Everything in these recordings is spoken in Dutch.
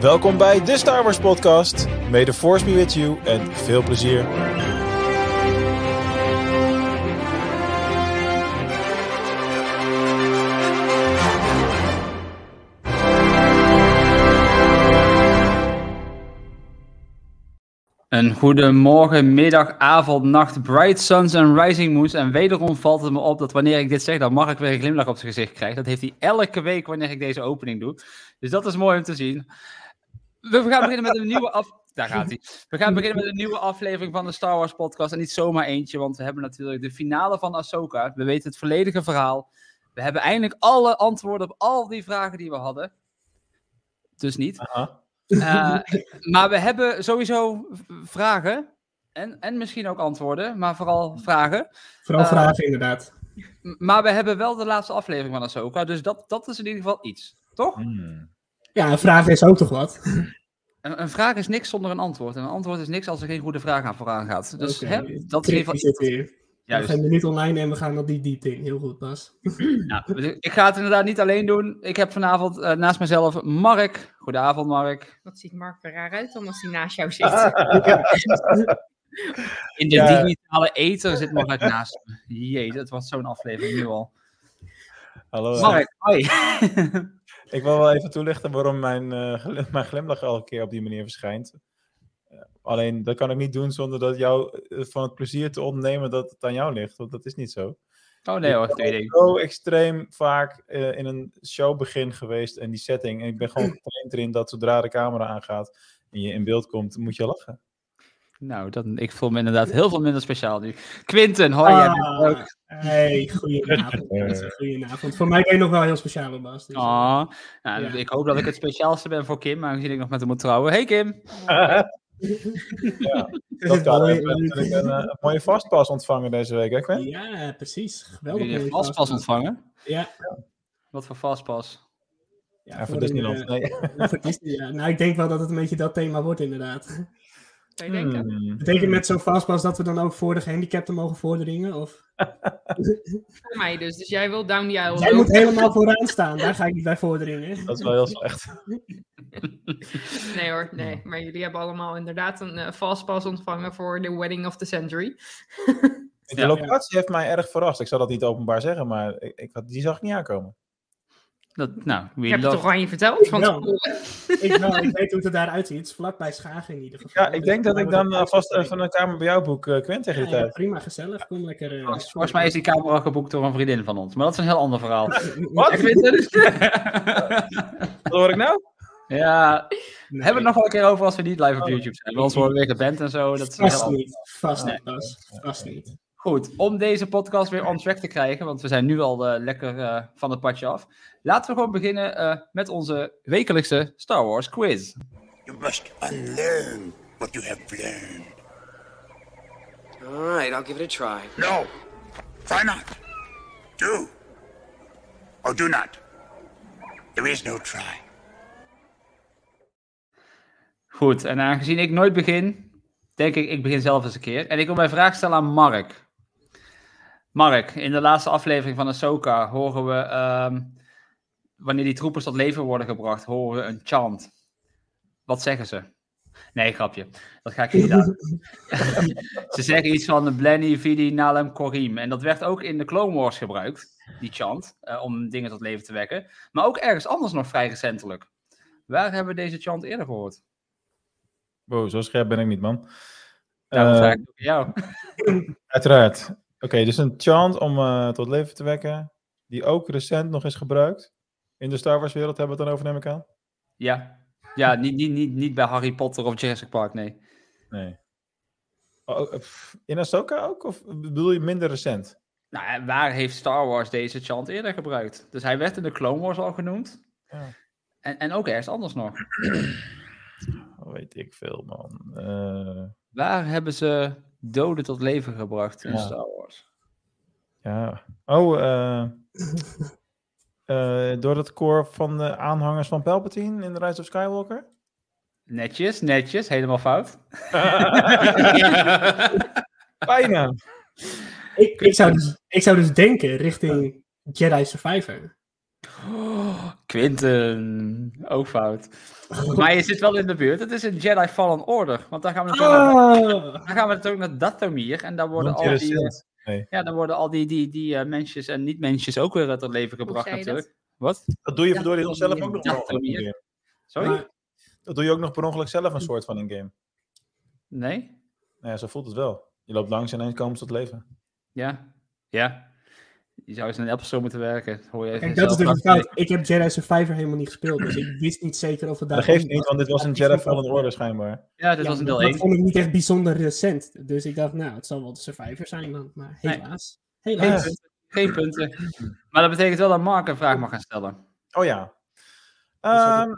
Welkom bij de Star Wars podcast. May the force be with you en veel plezier. Een goede morgen, middag, avond, nacht, bright suns en rising moons. En wederom valt het me op dat wanneer ik dit zeg, dan mag ik weer een glimlach op zijn gezicht krijgen. Dat heeft hij elke week wanneer ik deze opening doe. Dus dat is mooi om te zien. We gaan beginnen met een nieuwe af... Daar gaat hij. We gaan beginnen met een nieuwe aflevering van de Star Wars podcast. En niet zomaar eentje, want we hebben natuurlijk de finale van Ahsoka. We weten het volledige verhaal. We hebben eindelijk alle antwoorden op al die vragen die we hadden. Dus niet. Uh, maar we hebben sowieso vragen. En, en misschien ook antwoorden, maar vooral vragen. Vooral Uh, vragen, inderdaad. Maar we hebben wel de laatste aflevering van Ahsoka, dus dat, dat is in ieder geval iets. Toch? Hmm. Ja, een vraag is ook toch wat? Een, een vraag is niks zonder een antwoord. En een antwoord is niks als er geen goede vraag aan vooraan gaat. Dus hè, dat is zit weer. We Juist. gaan er niet online en we gaan er die diepte in. Heel goed, Bas. Nou, ik ga het inderdaad niet alleen doen. Ik heb vanavond eh, naast mezelf Mark. Goedenavond, Mark. Wat ziet Mark er raar uit dan als hij naast jou zit? In de Ja. digitale ether zit Mark naast me. Jee, dat was zo'n aflevering nu al. Hallo. Mark, hoi. Ik wil wel even toelichten waarom mijn, glim- mijn glimlach elke keer op die manier verschijnt. Eh, alleen dat kan ik niet doen zonder dat jou eh, van het plezier te ontnemen dat het aan jou ligt. Want dat is niet zo. Oh nee hoor, Ik ben zo extreem vaak in een showbegin geweest en die setting. En ik ben gewoon getraind erin dat zodra de camera aangaat en je in beeld komt, moet je lachen. Nou, dat, ik voel me inderdaad heel veel minder speciaal nu. Quinten, hoi. jij bent er ook. Ah, hey, goedenavond. goedenavond. Voor mij ben je nog wel heel speciaal, Bas. Dus, eh, Ah, nou, Ja. Ik hoop dat ik het speciaalste ben voor Kim, aangezien ik nog met hem moet trouwen. Hey Kim. ja, dat kan. een- heb een, eh, een mooie vastpas ontvangen deze week, hè Quinn? Ja, precies. Heb Geweldig. je een vastpas vastpas. ontvangen? Ja. Wat voor vastpas? Ja, Ja, voor Disneyland. eh, Nee. voor Disney, ja. Nou, ik denk wel dat het een beetje dat thema wordt, inderdaad. Je denken? Hmm. Betekent met zo'n vastpas dat we dan ook voor de gehandicapten mogen vorderingen? Of... Voor mij dus. Dus jij wil down the aisle Jij moet helemaal vooraan staan. Daar ga ik niet bij vorderingen. Dat is wel heel slecht. Nee hoor, nee. Maar jullie hebben allemaal inderdaad een fastpass ontvangen voor de wedding of the century. De Ja. locatie heeft mij erg verrast. Ik zal dat niet openbaar zeggen, maar ik, ik had, die zag ik niet aankomen. Dat, nou, Je hebt het toch aan je verteld? Van? Ik, wel, ik weet hoe het eruit ziet. Het is vlakbij Schagen in ieder geval. Ja, ik denk dat ik dan eh, vast even een kamer bij jou boek, eh Quinn, tegen Ja, ja, tijd. prima, gezellig. Kom lekker. eh, Volgens, volgens mij is die camera geboekt door een vriendin van ons, maar dat is een heel ander verhaal. Wat? Wat hoor ik nou? ja, Nee, hebben we het nog wel een keer over als we niet live op YouTube zijn. Worden we weer geband en zo. Dat is Vast niet. Vast niet, Bas. Vast niet. Goed, om deze podcast weer on track te krijgen, want we zijn nu al eh, lekker eh, van het padje af. Laten we gewoon beginnen eh, met onze wekelijkse Star Wars quiz. You must unlearn what you have learned. I'll give it a try. No, try not. Do. Or do not. There is no try. Goed, en aangezien ik nooit begin, denk ik, ik begin zelf eens een keer. En ik wil mijn vraag stellen aan Mark. Mark, in de laatste aflevering van Ahsoka horen we, ehm, wanneer die troepers tot leven worden gebracht, horen we een chant. Wat zeggen ze? Nee, grapje. Dat ga ik niet aan. ze zeggen iets van Blenny, Vidi, Nalem, Korim. En dat werd ook in de Clone Wars gebruikt, die chant, eh, om dingen tot leven te wekken. Maar ook ergens anders nog vrij recentelijk. Waar hebben we deze chant eerder gehoord? Wow, zo scherp ben ik niet, man. Daarom Eh, vraag ik ook aan jou. Uiteraard. Oké, dus een chant om eh, tot leven te wekken, die ook recent nog is gebruikt. In de Star Wars wereld hebben we het dan over, neem ik aan? Ja, ja niet, niet, niet, niet bij Harry Potter of Jurassic Park, nee. Nee. Oh, eh, in Ahsoka ook? Of bedoel je minder recent? Nou, en waar heeft Star Wars deze chant eerder gebruikt? Dus hij werd in de Clone Wars al genoemd. Ja. En, en ook ergens anders nog. Oh, weet ik veel, man. Eh, Waar hebben ze doden tot leven gebracht in Ja. Star Wars? Ja. Oh, eh, eh, door het koor van de aanhangers van Palpatine in The Rise of Skywalker? Netjes, netjes, helemaal fout. Bijna. Ik, ik, zou dus, ik zou dus denken richting Jedi Survivor. Quinten, ook fout. Maar je zit wel in de buurt. Het is een Jedi Fallen Order. Want daar gaan we natuurlijk, Oh! dan gaan we natuurlijk naar Dathomir. En daar worden al die? Nee. ja, dan worden al die, die, die eh, mensjes en niet-mensjes ook weer tot leven gebracht je dat? natuurlijk. Wat? Dat doe je verdorie heel zelf ook nog Ja, per ongeluk. Sorry? Dat doe je ook nog per ongeluk zelf een soort van in game. Nee? Nou ja, zo voelt het wel. Je loopt langs en ineens komen ze tot leven. Ja? Ja? Je zou eens in een Apple Store moeten werken. Dat Hoor je even Kijk, dat is zelf dus fout. Ik heb Jedi Survivor helemaal niet gespeeld, dus ik wist niet zeker of het daar... Dat geeft niet, want dit was een Jedi Fallen Order schijnbaar. Ja, dit Ja, was een dat, deel dat 1. vond ik niet echt bijzonder recent. Dus ik dacht, nou, het zal wel de Survivor zijn dan. Maar Nee. helaas. Geen Helaas. punten. Geen punten. Maar dat betekent wel dat Mark een vraag mag gaan stellen. Oh ja. Dat Ehm,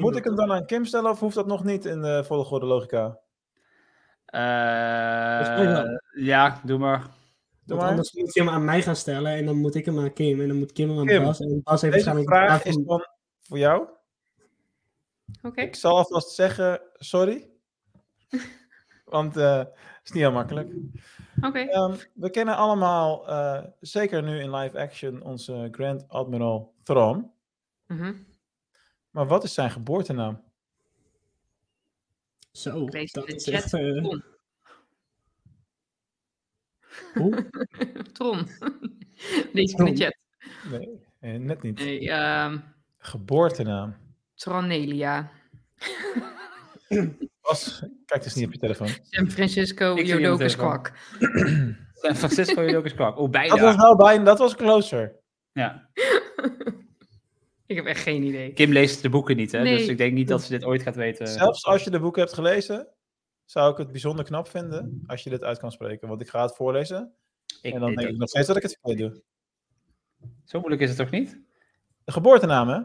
moet ik hem dan aan Kim stellen of hoeft dat nog niet in de volgorde logica? Eh ja, doe maar. Want anders moet je hem aan mij gaan stellen en dan moet ik hem aan Kim en dan moet Kim hem aan Kim, Bas. En Bas heeft Deze waarschijnlijk vraag de is van- dan voor jou. Oké. Ik zal alvast zeggen, sorry. Want eh het is niet heel makkelijk. Oké. Ehm, we kennen allemaal, eh, zeker nu in live action, onze Grand Admiral Thrawn. Mhm. Maar wat is zijn geboortenaam? Zo, Ik lees dat de is chat. echt... eh. Hoe? Tron. Lees ik in de chat. Nee, eh, net niet. Nee, ehm Geboortenaam. Tronelia. Bas, kijk dus niet op je telefoon. San Francisco telefoon. kwak. San Francisco eens kwak. Oh, Dat was bijna. wel bijna, dat was closer. Ja. Ik heb echt geen idee. Kim leest de boeken niet, hè? Nee. Dus ik denk niet dat ze dit ooit gaat weten. Zelfs als je de boek hebt gelezen, zou ik het bijzonder knap vinden als je dit uit kan spreken. Want ik ga het voorlezen Ik en dan denk ik nog steeds dat ik het verkeerd doe. Zo moeilijk is het toch niet? De geboortenaam, hè?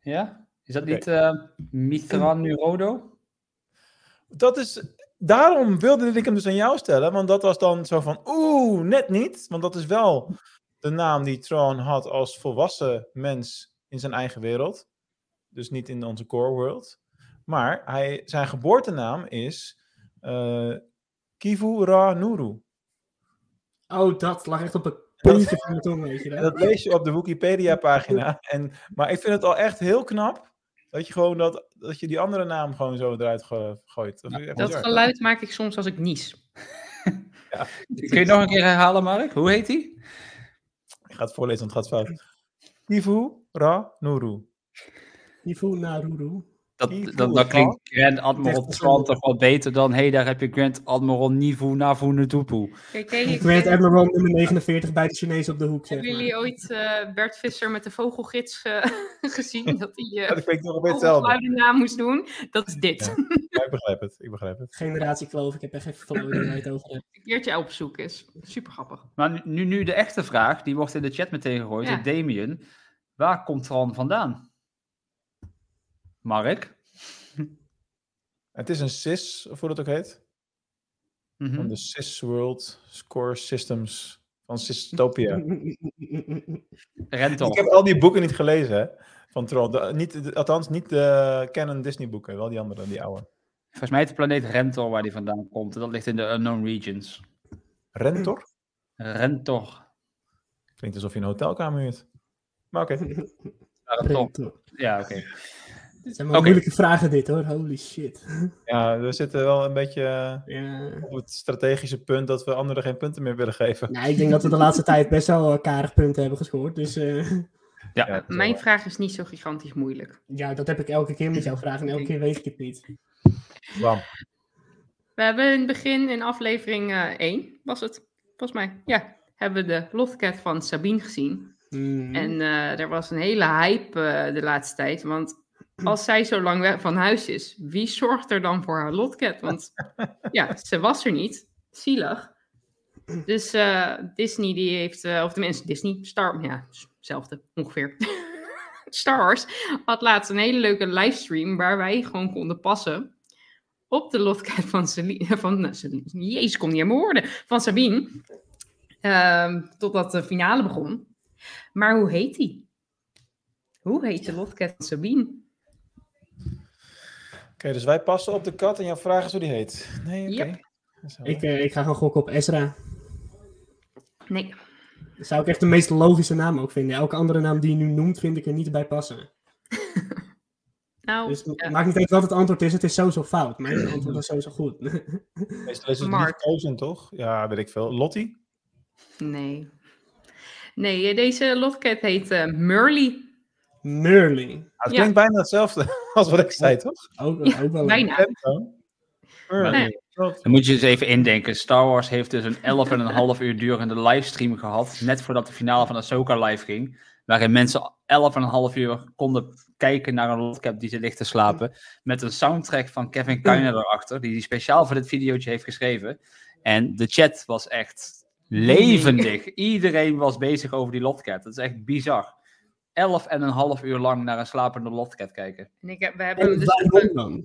Ja? Is dat niet Mithran Nurodo? Dat is, daarom wilde ik hem dus aan jou stellen, want dat was dan zo van, oeh, net niet. Want dat is wel de naam die Tron had als volwassen mens in zijn eigen wereld. Dus niet in onze core world. Maar hij, zijn geboortenaam is eh, Kivu Ra Nuru. Oh, dat lag echt op het puntje van mijn tong, weet je dat? lees je op de Wikipedia-pagina. En, maar ik vind het al echt heel knap dat je gewoon dat, dat je die andere naam gewoon zo eruit gooit. Dat, geluid maak ik soms als ik nies. Kun je nog een keer herhalen, Mark? Hoe heet die? Ik ga het voorlezen, want het gaat fout. Kivu Ra Nuru. Ifu Naruru. Dat, dat, dat klinkt Grand Admiral Tron soort- toch wel beter dan... Hé, hey, daar heb je Grand Admiral Nivu Navu Nutupu. Je- Grand Admiral nummer 49 bij de Chinezen op de hoek, zeg Hebben jullie ooit eh, Bert Visser met de vogelgids eh, gezien? Dat hij Ja, uh, dat klinkt nog een beetje hetzelfde. vogelgeluiden na moest doen? Dat is dit. Ja. Ja, ik begrijp het. Ik begrijp het. Generatie kloof, ik heb echt geen het over. Een keertje op zoek is. Super grappig. Maar nu- nu, nu de echte vraag, die wordt in de chat meteen gegooid Ja. Damien. Waar komt Tron vandaan? Mark? Het is een SIS, of hoe dat ook heet. Mhm. Van de SIS World Score Systems van Systopia. Rental. Ik heb al die boeken niet gelezen, hè, van Tron. De- niet, de- althans, niet de canon Disney boeken. Wel die andere, die oude. Volgens mij is de planeet Rentor waar die vandaan komt. En dat ligt in de Unknown Regions. Rentor? Rentor. Klinkt alsof je een hotelkamer huurt. Maar oké. Rentor. Ja, oké. Het zijn Oké. moeilijke vragen dit hoor, holy shit. Ja, we zitten wel een beetje Ja. op het strategische punt dat we anderen geen punten meer willen geven. Nou, ik denk dat we de laatste tijd best wel eh, karig punten hebben gescoord. Dus eh, Ja. Wel Mijn vraag is niet zo gigantisch moeilijk. ja, dat heb ik elke keer met jou vragen en elke keer weet ik het niet. Bam. We hebben in het begin, in aflevering eh 1, was het volgens mij, ja, hebben we de Lothcat van Sabine gezien. Hmm. En eh, er was een hele hype de laatste tijd. Want als zij zo lang weg van huis is, wie zorgt er dan voor haar Lotcat? Want ja, ze was er niet. Zielig. Dus eh, Disney die heeft, eh, of tenminste Disney, Star, ja, hetzelfde ongeveer. Star Wars had laatst een hele leuke livestream waar wij gewoon konden passen op de Lotcat van Celine, van eh, Celine, jezus, kom niet aan mijn woorden, van Sabine. Ehm, totdat de finale begon. Maar hoe heet die? Hoe heet de Lotcat van Sabine? Oké, dus wij passen op de kat en jouw vraag is hoe die heet. Nee, oké. Yep. Ik, eh, ik ga gewoon gokken op Ezra. Nee. Dat zou ik echt de meest logische naam ook vinden. Elke andere naam die je nu noemt, vind ik er niet bij passen. Nou, Dus het ja. maakt niet uit wat het antwoord is, het is sowieso fout. Maar het antwoord is sowieso goed. Meestal is het Mark. niet kozen, toch? Ja, weet ik veel. Lottie? nee. Nee, deze lotcat heet eh Murley. Merlin. Nou, het Ja. klinkt bijna hetzelfde als wat ik zei, toch? Ook, Ja, ook wel. bijna. Nee. Dan moet je eens even indenken. Star Wars heeft dus een 11,5 uur durende livestream gehad. Net voordat de finale van Ahsoka live ging. Waarin mensen 11,5 uur konden kijken naar een lotcap die ze ligt te slapen. Met een soundtrack van Kevin Kiner erachter. Die hij speciaal voor dit videootje heeft geschreven. En de chat was echt levendig. Iedereen was bezig over die lotcat. Dat is echt bizar. 11,5 uur lang naar een slapende lotcat kijken. En ik heb, we hebben En dus waarom een- dan?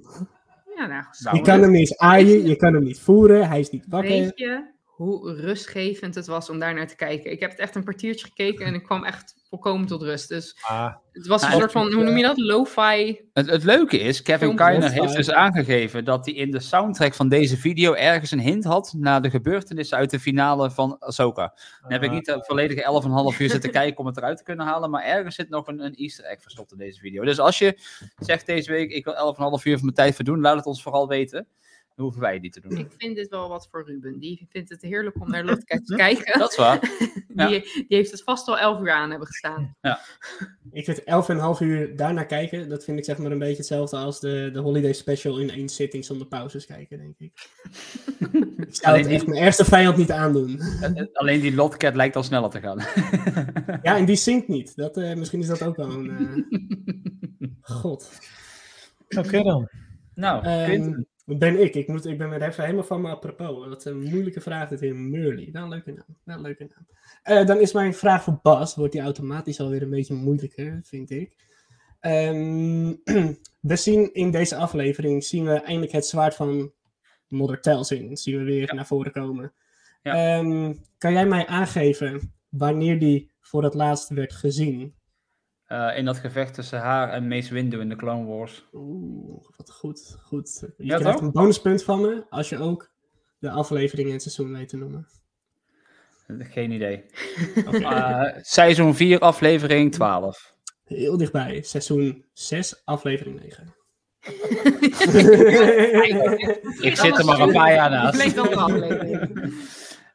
ja, nou, Nou, Je kan hem niet eens aaien, je kan hem niet voeren, hij is niet wakker. Weet je hoe rustgevend het was om daar naar te kijken? Ik heb het echt een kwartiertje gekeken en ik kwam echt volkomen tot rust. Dus Ah, het was een Nou, soort van, hoe noem je dat? Lo-fi. Het, het leuke is, Kevin Kiner heeft dus aangegeven dat hij in de soundtrack van deze video ergens een hint had naar de gebeurtenissen uit de finale van Ahsoka. Dan heb ik niet de volledige 11,5 uur zitten kijken om het eruit te kunnen halen, maar ergens zit nog een, een easter egg verstopt in deze video. Dus als je zegt deze week, ik wil 11,5 uur van mijn tijd verdoen, laat het ons vooral weten. Dan hoeven wij het niet te doen. Ik vind dit wel wat voor Ruben. Die vindt het heerlijk om naar Lotcat te kijken. Dat is waar. ja. die, die heeft het vast al 11 uur aan hebben gestaan. Ik vind 11,5 uur daarnaar kijken, dat vind ik zeg maar een beetje hetzelfde als de, de holiday special in één zitting zonder pauzes kijken, denk ik. ik zou Alleen het die- echt mijn ergste vijand niet aandoen. Eh, eh, Alleen die Lotcat lijkt al sneller te gaan. Ja, en die zingt niet. Dat, eh, misschien is dat ook wel een... eh, God. oké dan. nou, wat ben ik? Ik, moet, ik ben weer even helemaal van me apropos. Wat een moeilijke vraag dit weer. Murley. Wel een leuke naam. Wel een leuke naam. Eh, dan is mijn vraag voor Bas. Wordt die automatisch alweer een beetje moeilijker, vind ik. Ehm, we zien in deze aflevering zien we eindelijk het zwaard van Mother. Zien we weer naar voren komen. Ja. Ehm, kan jij mij aangeven wanneer die voor het laatst werd gezien? Eh, in dat gevecht tussen haar en Mace Windu in de Clone Wars. Oeh, wat goed, goed. Je Ja, krijgt toch? een bonuspunt van me als je ook de aflevering en het seizoen weet te noemen. Geen idee. Eh, seizoen 4, aflevering 12. Heel dichtbij. Seizoen 6, aflevering 9. Ik zit er maar een paar jaar naast.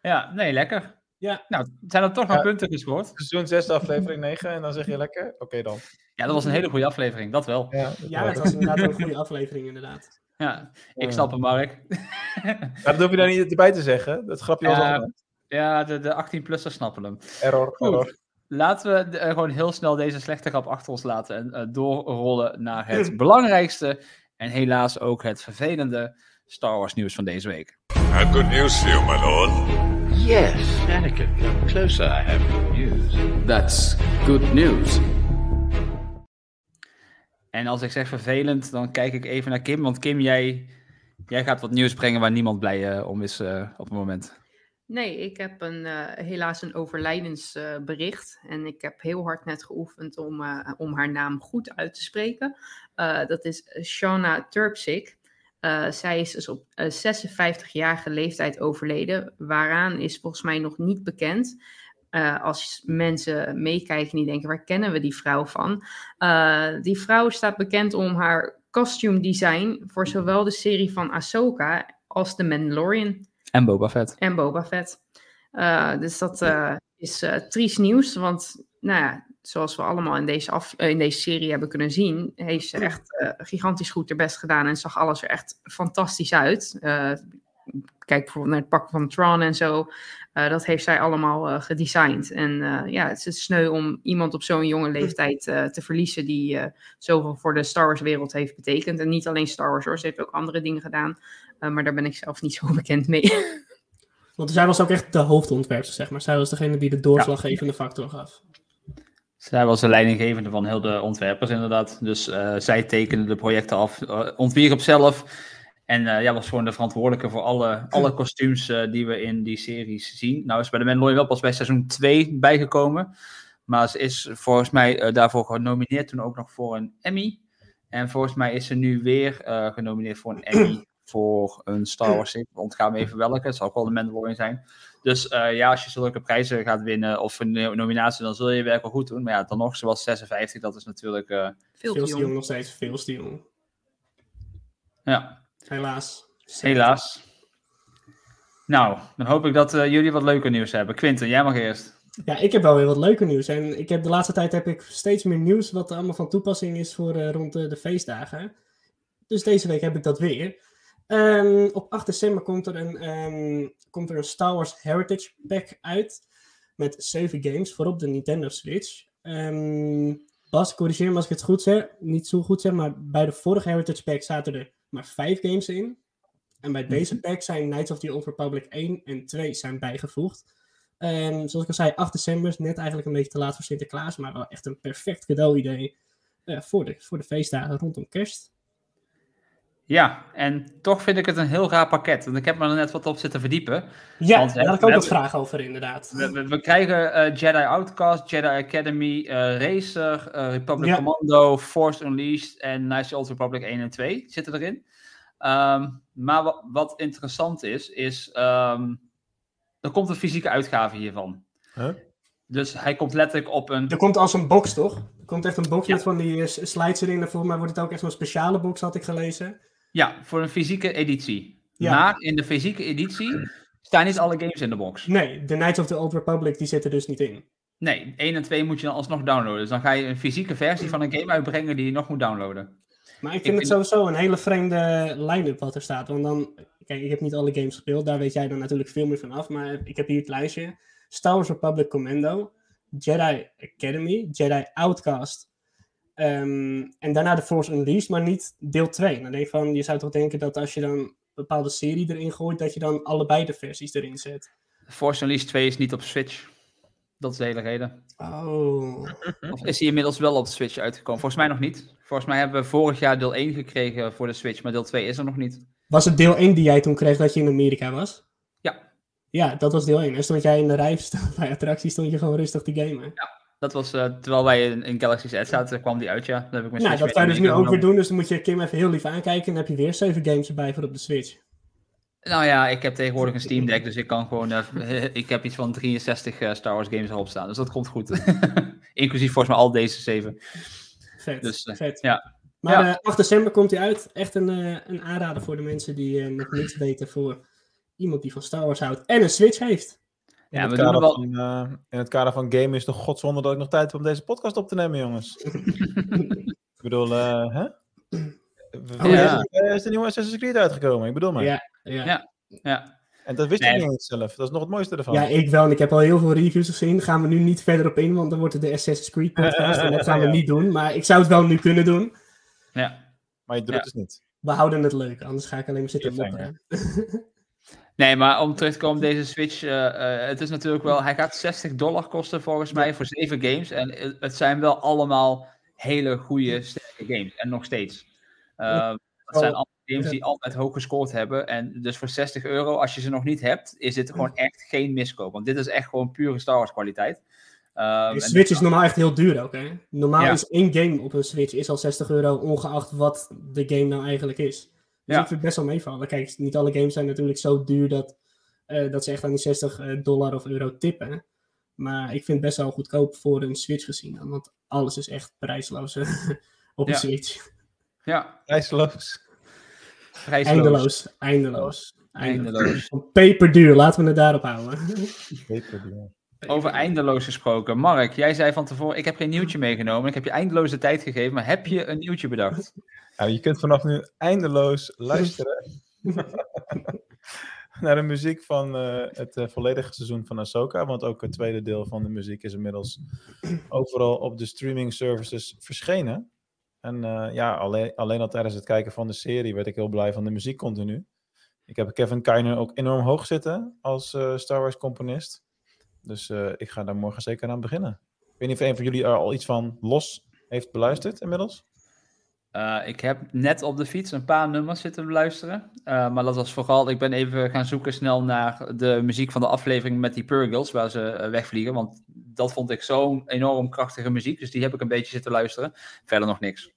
Ja, nee, lekker. Ja. Nou, zijn er toch nog Ja. punten gescoord? Seizoen 6, aflevering 9. En dan zeg je lekker? Oké dan. Ja, dat was een hele goede aflevering, dat wel. Ja, Ja, het was inderdaad een goede aflevering, inderdaad. Ja, ik snap hem, Mark. Dat hoef je daar niet erbij te zeggen. Dat grapje was al Ja, de, de 18-plussers snappen hem. error. Goed. error. Laten we eh, gewoon heel snel deze slechte grap achter ons laten en eh, doorrollen naar het belangrijkste en helaas ook het vervelende Star Wars nieuws van deze week. I have good news for you, my lord. Yes, Anakin, come closer. I have good news. That's good news. En als ik zeg vervelend, dan kijk ik even naar Kim, want Kim, jij, jij gaat wat nieuws brengen waar niemand blij eh, om is eh, op het moment. Nee, ik heb een, eh, helaas een overlijdensbericht. en ik heb heel hard net geoefend om, eh, om haar naam goed uit te spreken. Eh, dat is Shauna Turpsik. Eh, zij is dus op eh, 56-jarige leeftijd overleden. Waaraan is volgens mij nog niet bekend. Eh, als mensen meekijken en die denken, waar kennen we die vrouw van? Eh, die vrouw staat bekend om haar costume design voor zowel de serie van Ahsoka als The Mandalorian En Boba Fett. en Boba Fett. Eh, dus dat eh, is eh triest nieuws, want nou ja, zoals we allemaal in deze, af, eh, in deze serie hebben kunnen zien, heeft ze echt eh, gigantisch goed haar best gedaan en zag alles er echt fantastisch uit. Eh, kijk bijvoorbeeld naar het pakken van Tron en zo. Dat heeft zij allemaal gedesigned. En ja, het is sneu om iemand op zo'n jonge leeftijd te verliezen die zoveel voor de Star Wars wereld heeft betekend. En niet alleen Star Wars hoor, ze heeft ook andere dingen gedaan. Maar daar ben ik zelf niet zo bekend mee. Want zij was ook echt de hoofdontwerper, zeg maar. Zij was degene die de doorslaggevende factor gaf. Zij was de leidinggevende van heel de ontwerpers, inderdaad. Dus eh, zij tekende de projecten af, uh, ontwierp zelf. En uh, ja, was gewoon de verantwoordelijke voor alle, alle kostuums uh, die we in die series zien. Nou is bij de Mandalorian wel pas bij seizoen 2 bijgekomen. Maar ze is volgens mij daarvoor genomineerd toen ook nog voor een Emmy. En volgens mij is ze nu weer genomineerd voor een Emmy voor een Star Wars serie. Ontgaan me even welke. Het zal ook wel de Mandalorian zijn. Dus eh, ja, als je zulke prijzen gaat winnen of een no- nominatie, dan zul je je werk wel goed doen. Maar ja, dan nog zoals 56, dat is natuurlijk... eh, Veel Veel te jong. nog steeds, veel te jong. ja, Helaas. helaas. Nou, dan hoop ik dat eh, jullie wat leuker nieuws hebben. Quinten, jij mag eerst. Ja, ik heb wel weer wat leuker nieuws. En ik heb de laatste tijd heb ik steeds meer nieuws wat er allemaal van toepassing is voor eh, rond de, de feestdagen. Dus deze week heb ik dat weer. Ehm, op 8 december komt er, een, ehm, komt er een Star Wars Heritage Pack uit. Met 7 games, voorop de Nintendo Switch. Ehm, Bas, corrigeer me als ik het goed zeg. Niet zo goed zeg, maar bij de vorige Heritage Pack zaten er maar 5 games in. En bij deze pack zijn Knights of the Old Republic 1 en 2 zijn bijgevoegd. Zoals ik al zei, 8 december is net eigenlijk een beetje te laat voor Sinterklaas, maar wel echt een perfect cadeau-idee eh, voor, de, voor de feestdagen rondom kerst. Ja, en toch vind ik het een heel raar pakket. Want ik heb me er net wat op zitten verdiepen. Ja, Want daar had ik ook wat vragen over inderdaad. We, we, we krijgen eh, Jedi Outcast, Jedi Academy, eh, Racer, eh, Republic Ja. Commando, Force Unleashed en Knights of the Old Republic 1 en 2 zitten erin. Ehm, maar wat, wat interessant is, is ehm, er komt een fysieke uitgave hiervan. Huh? Dus hij komt letterlijk op een... Er komt als een box, toch? Er komt echt een box Ja. met van die slides erin. En volgens mij wordt het ook echt zo'n speciale box, had ik gelezen. Ja, voor een fysieke editie. Ja. Maar in de fysieke editie staan niet alle games in de box. Nee, de Knights of the Old Republic, die zitten dus niet in. Nee, 1 en 2 moet je dan alsnog downloaden. Dus dan ga je een fysieke versie van een game uitbrengen die je nog moet downloaden. Maar ik vind Ik het sowieso een hele vreemde line-up wat er staat. Want dan, kijk, ik heb niet alle games gespeeld, daar weet jij dan natuurlijk veel meer van af. Maar ik heb hier het lijstje: Star Wars Republic Commando, Jedi Academy, Jedi Outcast. Ehm, en daarna de Force Unleashed, maar niet deel 2. Dan denk je van, je zou toch denken dat als je dan een bepaalde serie erin gooit, dat je dan allebei de versies erin zet. Force Unleashed 2 is niet op Switch. Dat is de hele reden. Oh. Of is hij inmiddels wel op de Switch uitgekomen? Volgens mij nog niet. Volgens mij hebben we vorig jaar deel 1 gekregen voor de Switch, maar deel 2 is er nog niet. Was het deel 1 die jij toen kreeg dat je in Amerika was? Ja. Ja, dat was deel 1. En stond jij in de rij bij attractie, stond je gewoon rustig te gamen. Dat was eh, terwijl wij in, in Galaxy's Edge zaten, kwam die uit, ja. Dan heb ik mijn Nou, dat kan je dus nu ook weer doen. Dus dan moet je Kim even heel lief aankijken. En dan heb je weer 7 games erbij voor op de Switch. Nou ja, ik heb tegenwoordig een Steam Deck, dus ik kan gewoon... eh, ik heb iets van 63 eh, Star Wars games erop staan, dus dat komt goed. Inclusief volgens mij al deze zeven. Vet. Dus, vet. ja. Maar Ja. eh, 8 december komt hij uit. Echt een, een aanrader voor de mensen die nog niks weten voor iemand die van Star Wars houdt en een Switch heeft. In, Ja, we doen kader wel- van, eh, in het kader van game is het toch godzonde dat ik nog tijd heb om deze podcast op te nemen, jongens. ik bedoel, eh, hè? Oh, ja. Eh, Is de nieuwe Assassin's Creed uitgekomen? Ik bedoel maar. Ja, ja. Ja. Ja. En dat wist Nee. ik niet eens zelf. Dat is nog het mooiste ervan. Ja, ik wel. En ik heb al heel veel reviews gezien. Gaan we nu niet verder op in, want dan wordt het de Assassin's Creed podcast. En dat gaan we Ja. niet doen. Maar ik zou het wel nu kunnen doen. ja. Maar je doet Ja. het dus niet. We houden het leuk. Anders ga ik alleen maar zitten Cliffhanger. Nee, maar om terug te komen op deze Switch, eh, eh, het is natuurlijk wel, hij gaat 60 dollar kosten volgens mij voor zeven games. En het- zijn wel allemaal hele goede, sterke games. En nog steeds. Uh, het zijn allemaal games die altijd hoog gescoord hebben. En dus voor 60 euro, als je ze nog niet hebt, is dit gewoon echt geen miskoop. Want dit is echt gewoon pure Star Wars kwaliteit. Ehm, De Switch is normaal echt heel duur ook, hè? Normaal Ja. is één game op een Switch is al 60 euro, ongeacht wat de game nou eigenlijk is. Dus Ja. ik vind het best wel meevallen. Kijk, niet alle games zijn natuurlijk zo duur dat, eh, dat ze echt aan die 60 eh, dollar of euro tippen. Maar ik vind het best wel goedkoop voor een Switch gezien. dan, Want alles is echt prijsloos eh, op een Ja. Switch. Ja, Prijsloos. prijsloos. Eindeloos, eindeloos. Eindeloos. Eindeloos. Peperduur, laten we het daarop houden. Peperduur. Over eindeloos gesproken. Mark, jij zei van tevoren, ik heb geen nieuwtje meegenomen. Ik heb je eindeloze tijd gegeven, maar heb je een nieuwtje bedacht? Ja, je kunt vanaf nu eindeloos luisteren naar de muziek van eh, het eh, volledige seizoen van Ahsoka. Want ook het tweede deel van de muziek is inmiddels overal op de streaming services verschenen. En eh, ja, alleen, alleen al tijdens het kijken van de serie werd ik heel blij van de muziek continu. Ik heb Kevin Kiner ook enorm hoog zitten als Star Wars componist. Dus eh, ik ga daar morgen zeker aan beginnen. Ik weet niet of een van jullie er al iets van los heeft beluisterd inmiddels. Uh, ik heb net op de fiets een paar nummers zitten beluisteren. Uh, maar dat was vooral, ik ben even gaan zoeken snel naar de muziek van de aflevering met die Purgles, waar ze uh, wegvliegen. Want dat vond ik zo'n enorm krachtige muziek. Dus die heb ik een beetje zitten luisteren. Verder nog niks.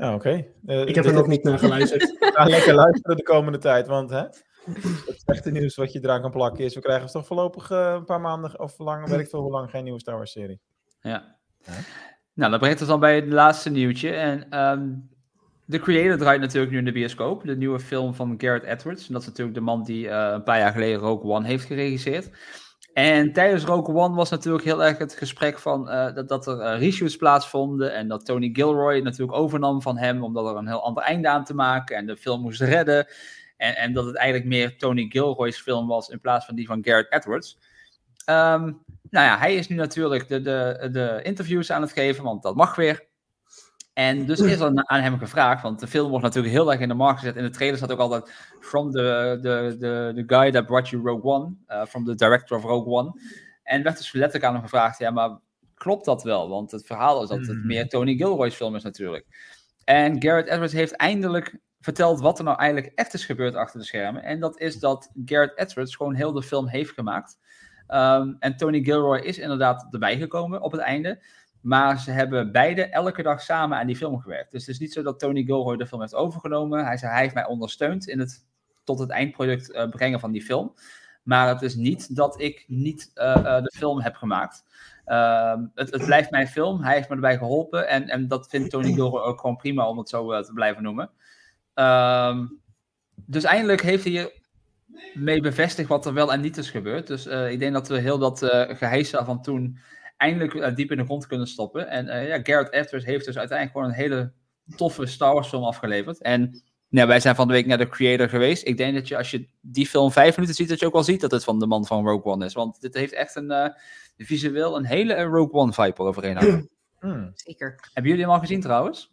Ja, oké. Eh, Ik heb er nog niet naar geluisterd. Ga lekker luisteren de komende tijd, want hè, het echte nieuws wat je eraan kan plakken is, we krijgen toch voorlopig eh, een paar maanden of lang, weet ik veel hoe lang, geen nieuwe Star Wars serie. Ja. Nou, dat brengt ons dan bij het laatste nieuwtje. En de creator draait natuurlijk nu in de bioscoop. De nieuwe film van Garrett Edwards. En dat is natuurlijk de man die eh, een paar jaar geleden Rogue One heeft geregisseerd. En tijdens Rogue One was natuurlijk heel erg het gesprek van eh, dat, dat er reshoots plaatsvonden. En dat Tony Gilroy het natuurlijk overnam van hem. Omdat er een heel ander einde aan te maken. En de film moest redden. En, en dat het eigenlijk meer Tony Gilroy's film was in plaats van die van Garrett Edwards. Ehm, nou ja, hij is nu natuurlijk de, de, de interviews aan het geven, want dat mag weer. En dus is er aan hem gevraagd, want de film wordt natuurlijk heel erg in de markt gezet. In de trailer staat ook altijd from the, the, the, the guy that brought you Rogue One, uh, from the director of Rogue One. En werd dus letterlijk aan hem gevraagd, ja, maar klopt dat wel? Want het verhaal is dat het meer Tony Gilroy's film is natuurlijk. En Garrett Edwards heeft eindelijk verteld wat er nou eigenlijk echt is gebeurd achter de schermen. En dat is dat Garrett Edwards gewoon heel de film heeft gemaakt. Um, en Tony Gilroy is inderdaad erbij gekomen op het einde. Maar ze hebben beide elke dag samen aan die film gewerkt. Dus het is niet zo dat Tony Gilroy de film heeft overgenomen. Hij zei, hij heeft mij ondersteund in het tot het eindproduct uh, brengen van die film. Maar het is niet dat ik niet uh, uh, de film heb gemaakt. Uh, het, het, blijft mijn film. Hij heeft me erbij geholpen. En, en dat vindt Tony Gilroy ook gewoon prima om het zo te blijven noemen. Ehm, dus eindelijk heeft hij hier mee bevestigd wat er wel en niet is gebeurd. Dus uh, ik denk dat we heel dat uh, geheisa van toen eindelijk uh, diep in de grond kunnen stoppen. En ja, Garrett Edwards heeft dus uiteindelijk gewoon een hele toffe Star Wars film afgeleverd. En nou, wij zijn van de week naar de creator geweest. Ik denk dat je als je die film vijf minuten ziet, dat je ook wel ziet dat het van de man van Rogue One is. Want dit heeft echt een uh, visueel een hele Rogue One vibe eroverheen hangen. Hmm. Zeker. Hebben jullie hem al gezien trouwens?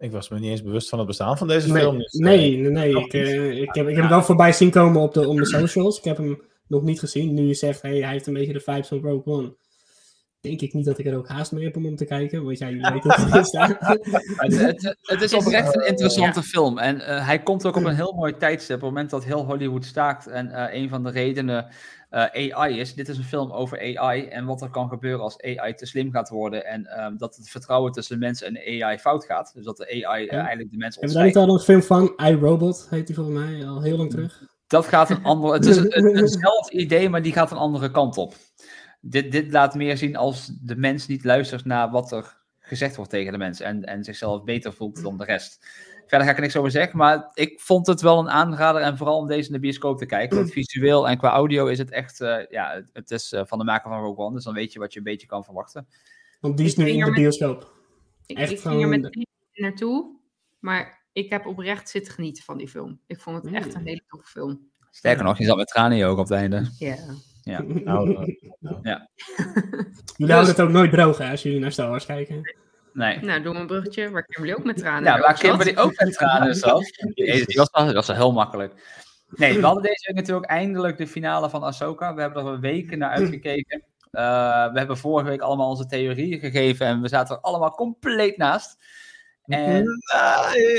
Ik was me niet eens bewust van het bestaan van deze Nee, film. Dus, uh, nee, nee. nee. Ik, uh, ik, heb, ik heb hem wel voorbij zien komen op de, op de socials. Ik heb hem nog niet gezien. Nu je zegt, hey, hij heeft een beetje de vibes van Rogue One. Denk ik niet dat ik er ook haast mee heb om hem te kijken. Want jij weet het is daar. het, het, het, is oprecht een interessante ja. film. En uh, hij komt ook op een heel mooi tijdstip. Op het moment dat heel Hollywood staakt. En uh, een van de redenen uh, AI is. Dit is een film over AI. En wat er kan gebeuren als AI te slim gaat worden. En um, dat het vertrouwen tussen mensen en AI fout gaat. Dus dat de AI ja. eigenlijk de mensen Hebben we daar niet al een film van? iRobot heet die volgens mij al heel lang terug. Dat gaat een ander. Het is een, eenzelfde idee, maar die gaat een andere kant op. Dit, dit laat meer zien als de mens niet luistert naar wat er gezegd wordt tegen de mens. En, en zichzelf beter voelt dan de rest. Verder ga ik er niks over zeggen, maar ik vond het wel een aanrader. En vooral om deze in de bioscoop te kijken. Want visueel en qua audio is het echt. Uh, ja, het is uh, van de maker van Rogue One. Dus dan weet je wat je een beetje kan verwachten. Want die is nu in de bioscoop. Ik, echt ik ging er met naartoe. Maar ik heb oprecht zitten genieten van die film. Ik vond het echt een hele toffe film. Sterker nog, je zat met tranen ogen op het einde. Ja. Ja. Nou, nou, nou. ja. Jullie houden het ook nooit droog hè, als jullie naar Star Wars kijken. Nee. Nou, doe een bruggetje waar Kimberly ook met tranen Ja, waar Kimberly ook met tranen zat. Nee, die was, dat was wel heel makkelijk. Nee, we hadden deze week natuurlijk eindelijk de finale van Ahsoka. We hebben er weken naar uitgekeken. Uh, we hebben vorige week allemaal onze theorieën gegeven en we zaten er allemaal compleet naast. En...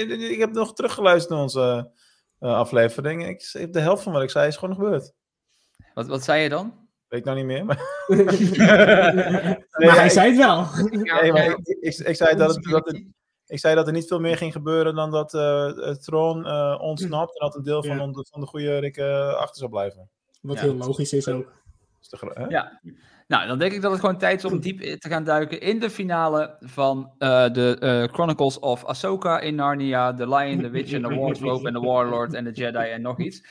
Ik heb nog teruggeluisterd naar onze uh, aflevering. Ik, de helft van wat ik zei is gewoon gebeurd. Wat, wat zei je dan? Weet ik nou niet meer. Maar, nee, maar hij zei het wel. Nee, maar ik, ik, ik, zei dat, het, dat het, ik zei dat er niet veel meer ging gebeuren dan dat uh, het troon uh, ontsnapt en dat een deel van, ja. de, van de goede Rikken achter zou blijven. Wat ja. heel logisch is ook. Is de, ja. Nou, dan denk ik dat het gewoon tijd is om diep te gaan duiken in de finale van uh, de Chronicles of Ahsoka in Narnia, The Lion, The Witch and The Wardrobe en The Warlord en The Jedi en nog iets.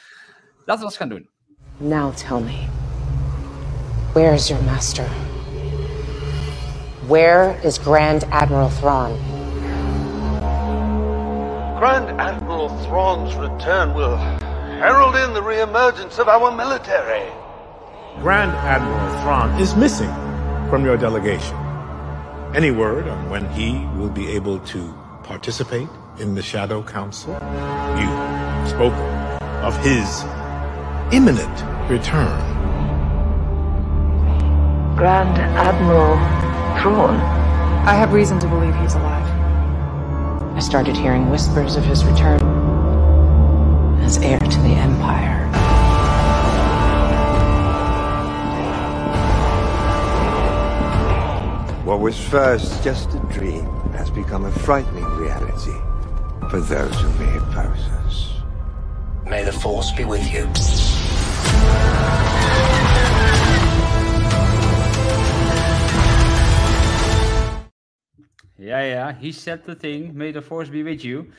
Laten we eens gaan doen. Now tell me, where is your master? Where is Grand Admiral Thrawn? Grand Admiral Thrawn's return will herald in the reemergence of our military. Grand Admiral Thrawn is missing from your delegation. Any word on when he will be able to participate in the Shadow Council? You spoke of his imminent return. Grand Admiral Thrawn? I have reason to believe he's alive. I started hearing whispers of his return as heir to the Empire. What was first just a dream has become a frightening reality for those who may oppose us. May the Force be with you. Ja, ja, he said the thing. May the force be with you.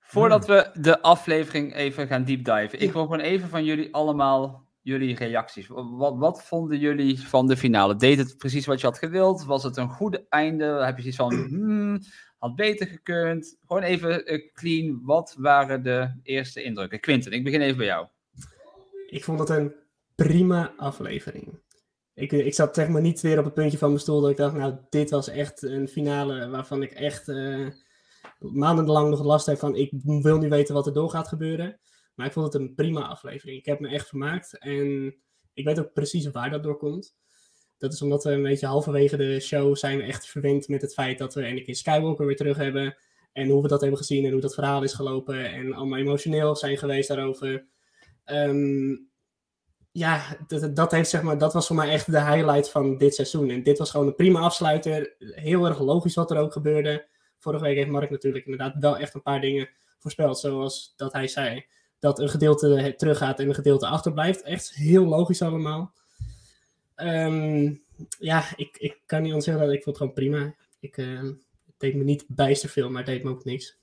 Voordat we de aflevering even gaan deep diven. Ik wil gewoon even van jullie allemaal jullie reacties. Wat, wat vonden jullie van de finale? Deed het precies wat je had gewild? Was het een goede einde? Heb je zoiets van, hmm, had beter gekund? Gewoon even eh, clean. Wat waren de eerste indrukken? Quinten, ik begin even bij jou. Ik vond het een prima aflevering. Ik, ik zat zeg maar niet weer op het puntje van mijn stoel dat ik dacht, nou, dit was echt een finale waarvan ik echt eh, maandenlang nog last heb van, ik wil nu weten wat er door gaat gebeuren. Maar ik vond het een prima aflevering. Ik heb me echt vermaakt en ik weet ook precies waar dat door komt. Dat is omdat we een beetje halverwege de show zijn we echt verwend met het feit dat we Anakin Skywalker weer terug hebben. En hoe we dat hebben gezien en hoe dat verhaal is gelopen. En allemaal emotioneel zijn geweest daarover. Ehm, ja, dat, dat, heeft, zeg maar, dat was voor mij echt de highlight van dit seizoen. En dit was gewoon een prima afsluiter. Heel erg logisch wat er ook gebeurde. Vorige week heeft Mark natuurlijk inderdaad wel echt een paar dingen voorspeld. Zoals dat hij zei dat een gedeelte teruggaat en een gedeelte achterblijft. Echt heel logisch allemaal. Ehm, ja, ik, ik kan niet anders zeggen dat ik vond het gewoon prima. Ik, uh, het deed me niet bijster veel, maar het deed me ook niks.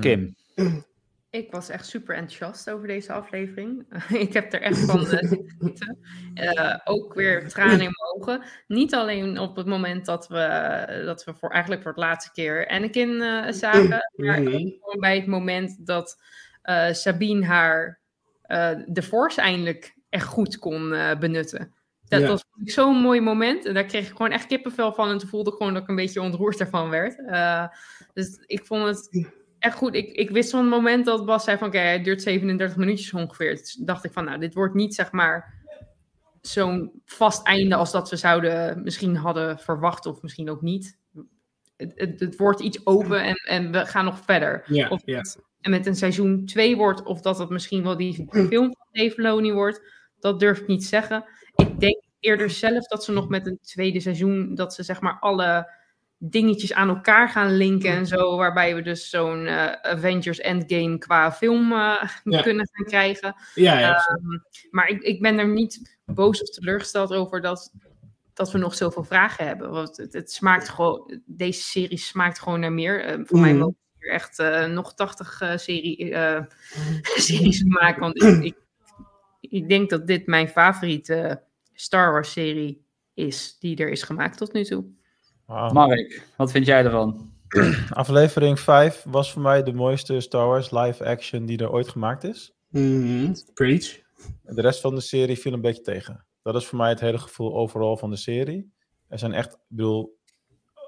Kim. Ik was echt super enthousiast over deze aflevering. ik heb er echt van uh, uh, ook weer tranen in mijn ogen. Niet alleen op het moment dat we, dat we voor, eigenlijk voor het laatste keer Anakin uh, zagen. Maar ook gewoon bij het moment dat uh, Sabine haar de Force eindelijk echt goed kon benutten. Dat ja. was zo'n mooi moment. En daar kreeg ik gewoon echt kippenvel van. En toen voelde ik gewoon dat ik een beetje ontroerd ervan werd. dus ik vond het echt goed. Ik, ik wist van het moment dat Bas zei van... Oké, okay, het duurt 37 minuutjes ongeveer. Dus dacht ik van, nou, dit wordt niet zeg maar... Zo'n vast einde als dat we zouden misschien hadden verwacht. Of misschien ook niet. Het, het, het wordt iets open en, en we gaan nog verder. Ja, of ja en met een seizoen 2 wordt, of dat het misschien wel die film van Dave Filoni wordt, dat durf ik niet zeggen. Ik denk eerder zelf dat ze nog met een tweede seizoen, dat ze zeg maar alle dingetjes aan elkaar gaan linken en zo, waarbij we dus zo'n uh, Avengers Endgame qua film uh, ja. kunnen gaan krijgen. Ja, ja um, maar ik, ik ben er niet boos of teleurgesteld over dat, dat we nog zoveel vragen hebben. Want het, het smaakt gewoon, deze serie smaakt gewoon naar meer. Uh, voor mm. mij wel echt uh, nog 80 uh, serie, uh, series maken. Want ik, ik, ik, denk dat dit mijn favoriete Star Wars serie is die er is gemaakt tot nu toe. Wow. Mark, wat vind jij ervan? Aflevering 5 was voor mij de mooiste Star Wars live action die er ooit gemaakt is. Mm, preach. De rest van de serie viel een beetje tegen. Dat is voor mij het hele gevoel overal van de serie. Er zijn echt, ik bedoel,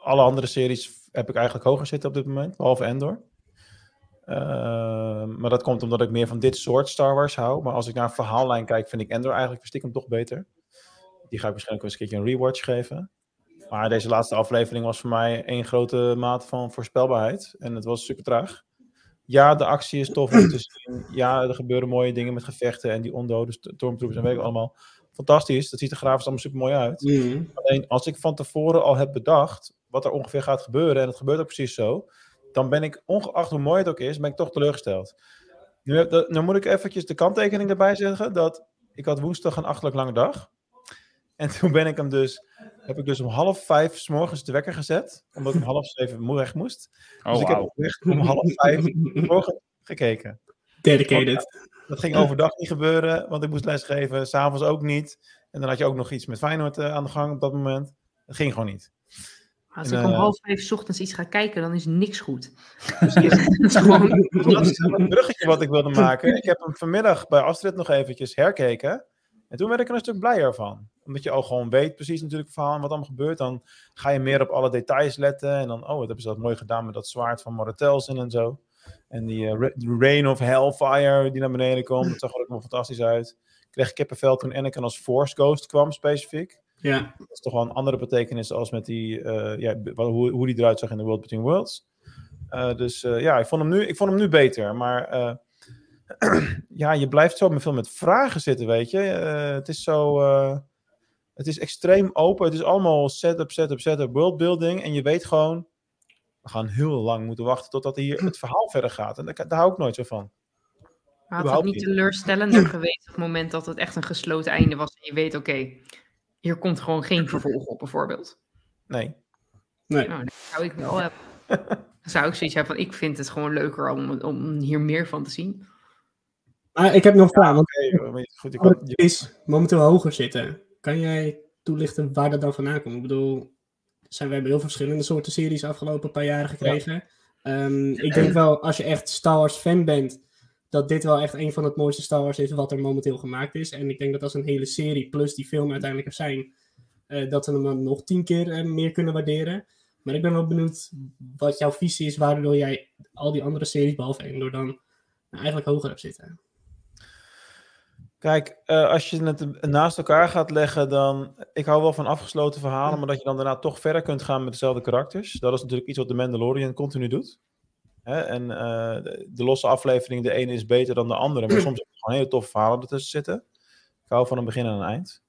alle andere series heb ik eigenlijk hoger zitten op dit moment, behalve Endor. Uh, maar dat komt omdat ik meer van dit soort Star Wars hou. Maar als ik naar een verhaallijn kijk, vind ik Endor eigenlijk stiekem toch beter. Die ga ik waarschijnlijk eens een keertje een rewatch geven. Maar deze laatste aflevering was voor mij één grote maat van voorspelbaarheid. En het was super traag. Ja, de actie is tof om te zien. Ja, er gebeuren mooie dingen met gevechten en die ondode stormtroopers en weet ik allemaal. Fantastisch, dat ziet er grafisch allemaal super mooi uit. Mm. Alleen als ik van tevoren al heb bedacht wat er ongeveer gaat gebeuren, en het gebeurt ook precies zo, dan ben ik, ongeacht hoe mooi het ook is, ben ik toch teleurgesteld. Nu, nu moet ik eventjes de kanttekening erbij zeggen, dat ik had woensdag een achterlijk lange dag. En toen ben ik hem dus, heb ik dus om half vijf s morgens de wekker gezet, omdat ik om half zeven weg moest. Oh, dus ik wow. heb echt om half vijf morgen gekeken. Dedicated. Dat ging overdag niet gebeuren, want ik moest lesgeven, s'avonds ook niet. En dan had je ook nog iets met Feyenoord uh, aan de gang op dat moment. Dat ging gewoon niet. Als En, ik om eh, half vijf 's ochtends iets ga kijken, dan is niks goed. Dus dat is gewoon... Dat is een bruggetje wat ik wilde maken. Ik heb hem vanmiddag bij Astrid nog eventjes herkeken. En toen werd ik er een stuk blijer van. Omdat je al gewoon weet precies natuurlijk het verhaal en wat allemaal gebeurt. Dan ga je meer op alle details letten. En dan, oh, wat hebben ze dat mooi gedaan met dat zwaard van Moratelsen en zo. En die eh, de Rain of Hellfire die naar beneden komt. Dat zag er ook wel fantastisch uit. Ik kreeg kippenvel toen Anakin als Force Ghost kwam specifiek. Ja. Dat is toch wel een andere betekenis als met die, eh, ja, hoe, hoe die eruit zag in The World Between Worlds. Eh, dus ja, ik vond, hem nu, ik vond hem nu beter. Maar ja, je blijft zo met veel met vragen zitten, weet je. Eh, het is zo... eh, het is extreem open. Het is allemaal setup, setup, setup, worldbuilding. En je weet gewoon... we gaan heel lang moeten wachten totdat hier het verhaal verder gaat. En daar, daar hou ik nooit zo van. Maar had het niet teleurstellender geweest op het moment dat het echt een gesloten einde was en je weet, oké, hier komt gewoon geen vervolg op bijvoorbeeld. Nee. Nee. Nou, dat zou ik wel hebben. Dan zou ik zoiets hebben van, ik vind het gewoon leuker om, om hier meer van te zien. Maar ik heb nog een vraag. Want goed, ik kan- het is momenteel hoger zitten. Kan jij toelichten waar dat dan vandaan komt? Ik bedoel, zijn, we hebben heel verschillende soorten series afgelopen paar jaren gekregen. Ehm, ik denk wel, als je echt Star Wars fan bent, dat dit wel echt een van het mooiste Star Wars is wat er momenteel gemaakt is. En ik denk dat als een hele serie plus die film uiteindelijk er zijn, eh, dat we hem dan nog tien keer eh, meer kunnen waarderen. Maar ik ben wel benieuwd wat jouw visie is, waardoor jij al die andere series, behalve Endor, dan nou, eigenlijk hoger hebt zitten. Kijk, eh, als je het naast elkaar gaat leggen, dan. Ik hou wel van afgesloten verhalen, maar dat je dan daarna toch verder kunt gaan met dezelfde karakters. Dat is natuurlijk iets wat de Mandalorian continu doet. Hè? En eh, de, de losse aflevering, de ene is beter dan de andere, maar soms heb je gewoon hele toffe verhalen ertussen zitten. Ik hou van een begin en een eind.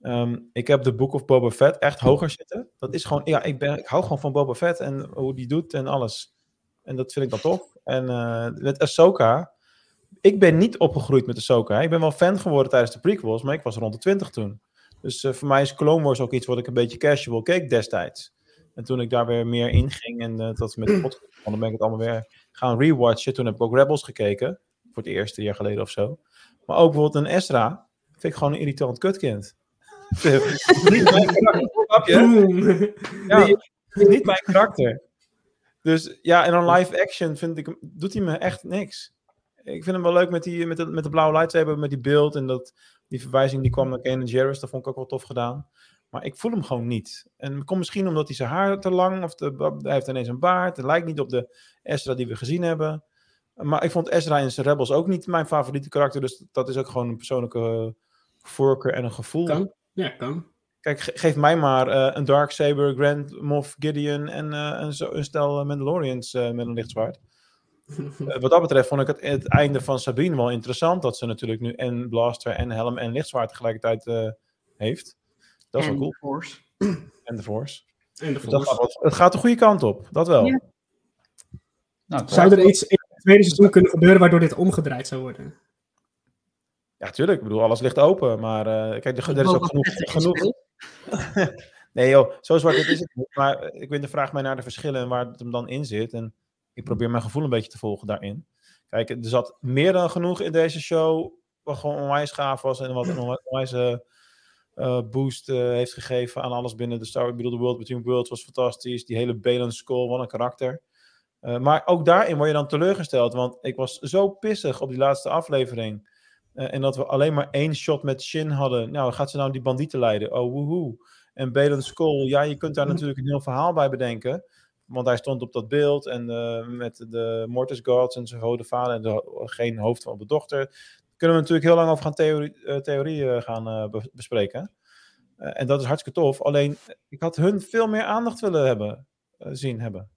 Ehm, ik heb de Book of Boba Fett echt hoger zitten. Dat is gewoon, ja, ik, ben, ik hou gewoon van Boba Fett en hoe die doet en alles. En dat vind ik dan tof. En eh, met Ahsoka, ik ben niet opgegroeid met Ahsoka. hè. Ik ben wel fan geworden tijdens de prequels, maar ik was rond de 20 toen. Dus eh, voor mij is Clone Wars ook iets wat ik een beetje casual keek destijds. En toen ik daar weer meer in ging en eh, dat met de podcast dan ben ik het allemaal weer gaan rewatchen. Toen heb ik ook Rebels gekeken, voor het eerste jaar geleden of zo. Maar ook bijvoorbeeld een Ezra, vind ik gewoon een irritant kutkind. niet mijn karakter? Ja, is niet mijn karakter. Dus ja, en dan live action vind ik, doet hij me echt niks. Ik vind hem wel leuk met, die, met, de, met de blauwe lightsaber, met die beeld en dat, die verwijzing die kwam naar Kanan Jarrus. Dat vond ik ook wel tof gedaan. Maar ik voel hem gewoon niet. En het komt misschien omdat hij zijn haar te lang, of de, hij heeft ineens een baard. Het lijkt niet op de Ezra die we gezien hebben. Maar ik vond Ezra in zijn Rebels ook niet mijn favoriete karakter. Dus dat is ook gewoon een persoonlijke voorkeur en een gevoel. Kan. Ja, kan. Kijk, ge- geef mij maar eh, een Darksaber, Grand Moff Gideon en eh, een, zo, een stel Mandalorians eh, met een lichtzwaard. Eh, wat dat betreft vond ik het, het einde van Sabine wel interessant. Dat ze natuurlijk nu en blaster en helm en lichtzwaard tegelijkertijd eh, heeft. Dat is En wel cool. Force. En de Force. En de Dus Force. gaat het gaat de goede kant op, dat wel. Ja. Nou, Zou er iets in het tweede seizoen kunnen gebeuren waardoor dit omgedraaid zou worden? Ja, tuurlijk. Ik bedoel, alles ligt open. Maar eh, kijk, er, er is ook genoeg... Genoeg... nee joh, zo zwart is het niet. Maar eh, ik weet, de vraag mij naar de verschillen en waar het hem dan in zit. En ik probeer mijn gevoel een beetje te volgen daarin. Kijk, er zat meer dan genoeg in deze show. Wat gewoon onwijs gaaf was. En wat een onwijs- eh, boost eh, heeft gegeven aan alles binnen de Star Wars. Ik bedoel, de World Between Worlds was fantastisch. Die hele Balen Skull, wat een karakter. Eh, maar ook daarin word je dan teleurgesteld. Want ik was zo pissig op die laatste aflevering. En dat we alleen maar één shot met Shin hadden. Nou, gaat ze nou die bandieten leiden? Oh, woehoe. En Balen Skull, ja, je kunt daar natuurlijk een heel verhaal bij bedenken. Want hij stond op dat beeld en eh, met de Mortis Gods en zijn rode vader en de, geen hoofd van de dochter. Kunnen we natuurlijk heel lang over gaan theorie, eh, theorie eh, gaan eh, be- bespreken. Eh, en dat is hartstikke tof. Alleen, ik had hun veel meer aandacht willen hebben, zien hebben.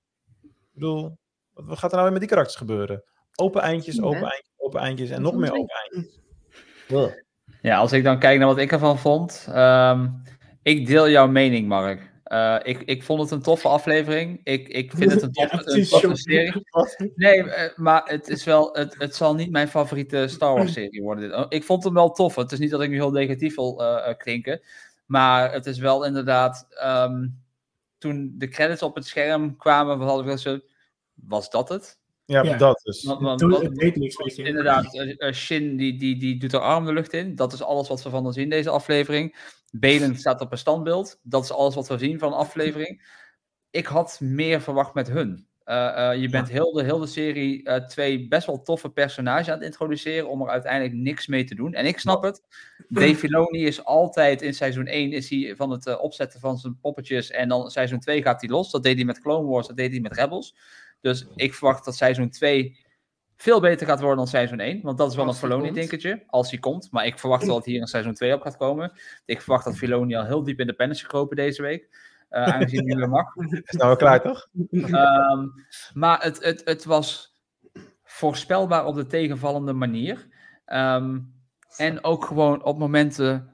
Ik bedoel, wat, gaat er nou weer met die karakters gebeuren? Open eindjes, open Ja. eindjes, open eindjes en nog meer open eindjes. Ja, als ik dan kijk naar wat ik ervan vond. ehm, ik deel jouw mening, Mark. Eh, ik, ik vond het een toffe aflevering. Ik, ik vind het een Ja, toffe, John. serie. Nee, eh, maar het, is wel, het, het zal niet mijn favoriete Star Wars serie worden. Dit. Ik vond hem wel tof. Het is niet dat ik nu heel negatief wil eh, klinken. Maar het is wel inderdaad... ehm, toen de credits op het scherm kwamen, hadden we wel zo... Was dat het? Ja, Ja. dat is. Want, want, Toen- want- het deed niks. Inderdaad, eh, eh, Shin die, die, die doet haar arm de lucht in. Dat is alles wat we van haar zien deze aflevering. Belen staat op een standbeeld. Dat is alles wat we zien van de aflevering. Ik had meer verwacht met hun. Eh, eh, je bent heel de, heel de serie eh, twee best wel toffe personages aan het introduceren om er uiteindelijk niks mee te doen. En ik snap het. Dave Filoni is altijd in seizoen 1 is hij van het opzetten van zijn poppetjes en dan seizoen 2 gaat hij los. Dat deed hij met Clone Wars, dat deed hij met Rebels. Dus ik verwacht dat seizoen 2 veel beter gaat worden dan seizoen 1. Want dat is wel Als een Filoni-dinkertje. Als hij komt. Maar ik verwacht wel dat hier een seizoen 2 op gaat komen. Ik verwacht dat Filoni al heel diep in de pen is gekropen deze week. eh, aangezien hij weer mag. Is nou weer klaar, toch? Ehm, maar het, het, het was voorspelbaar op de tegenvallende manier. Ehm, en ook gewoon op momenten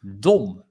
dom.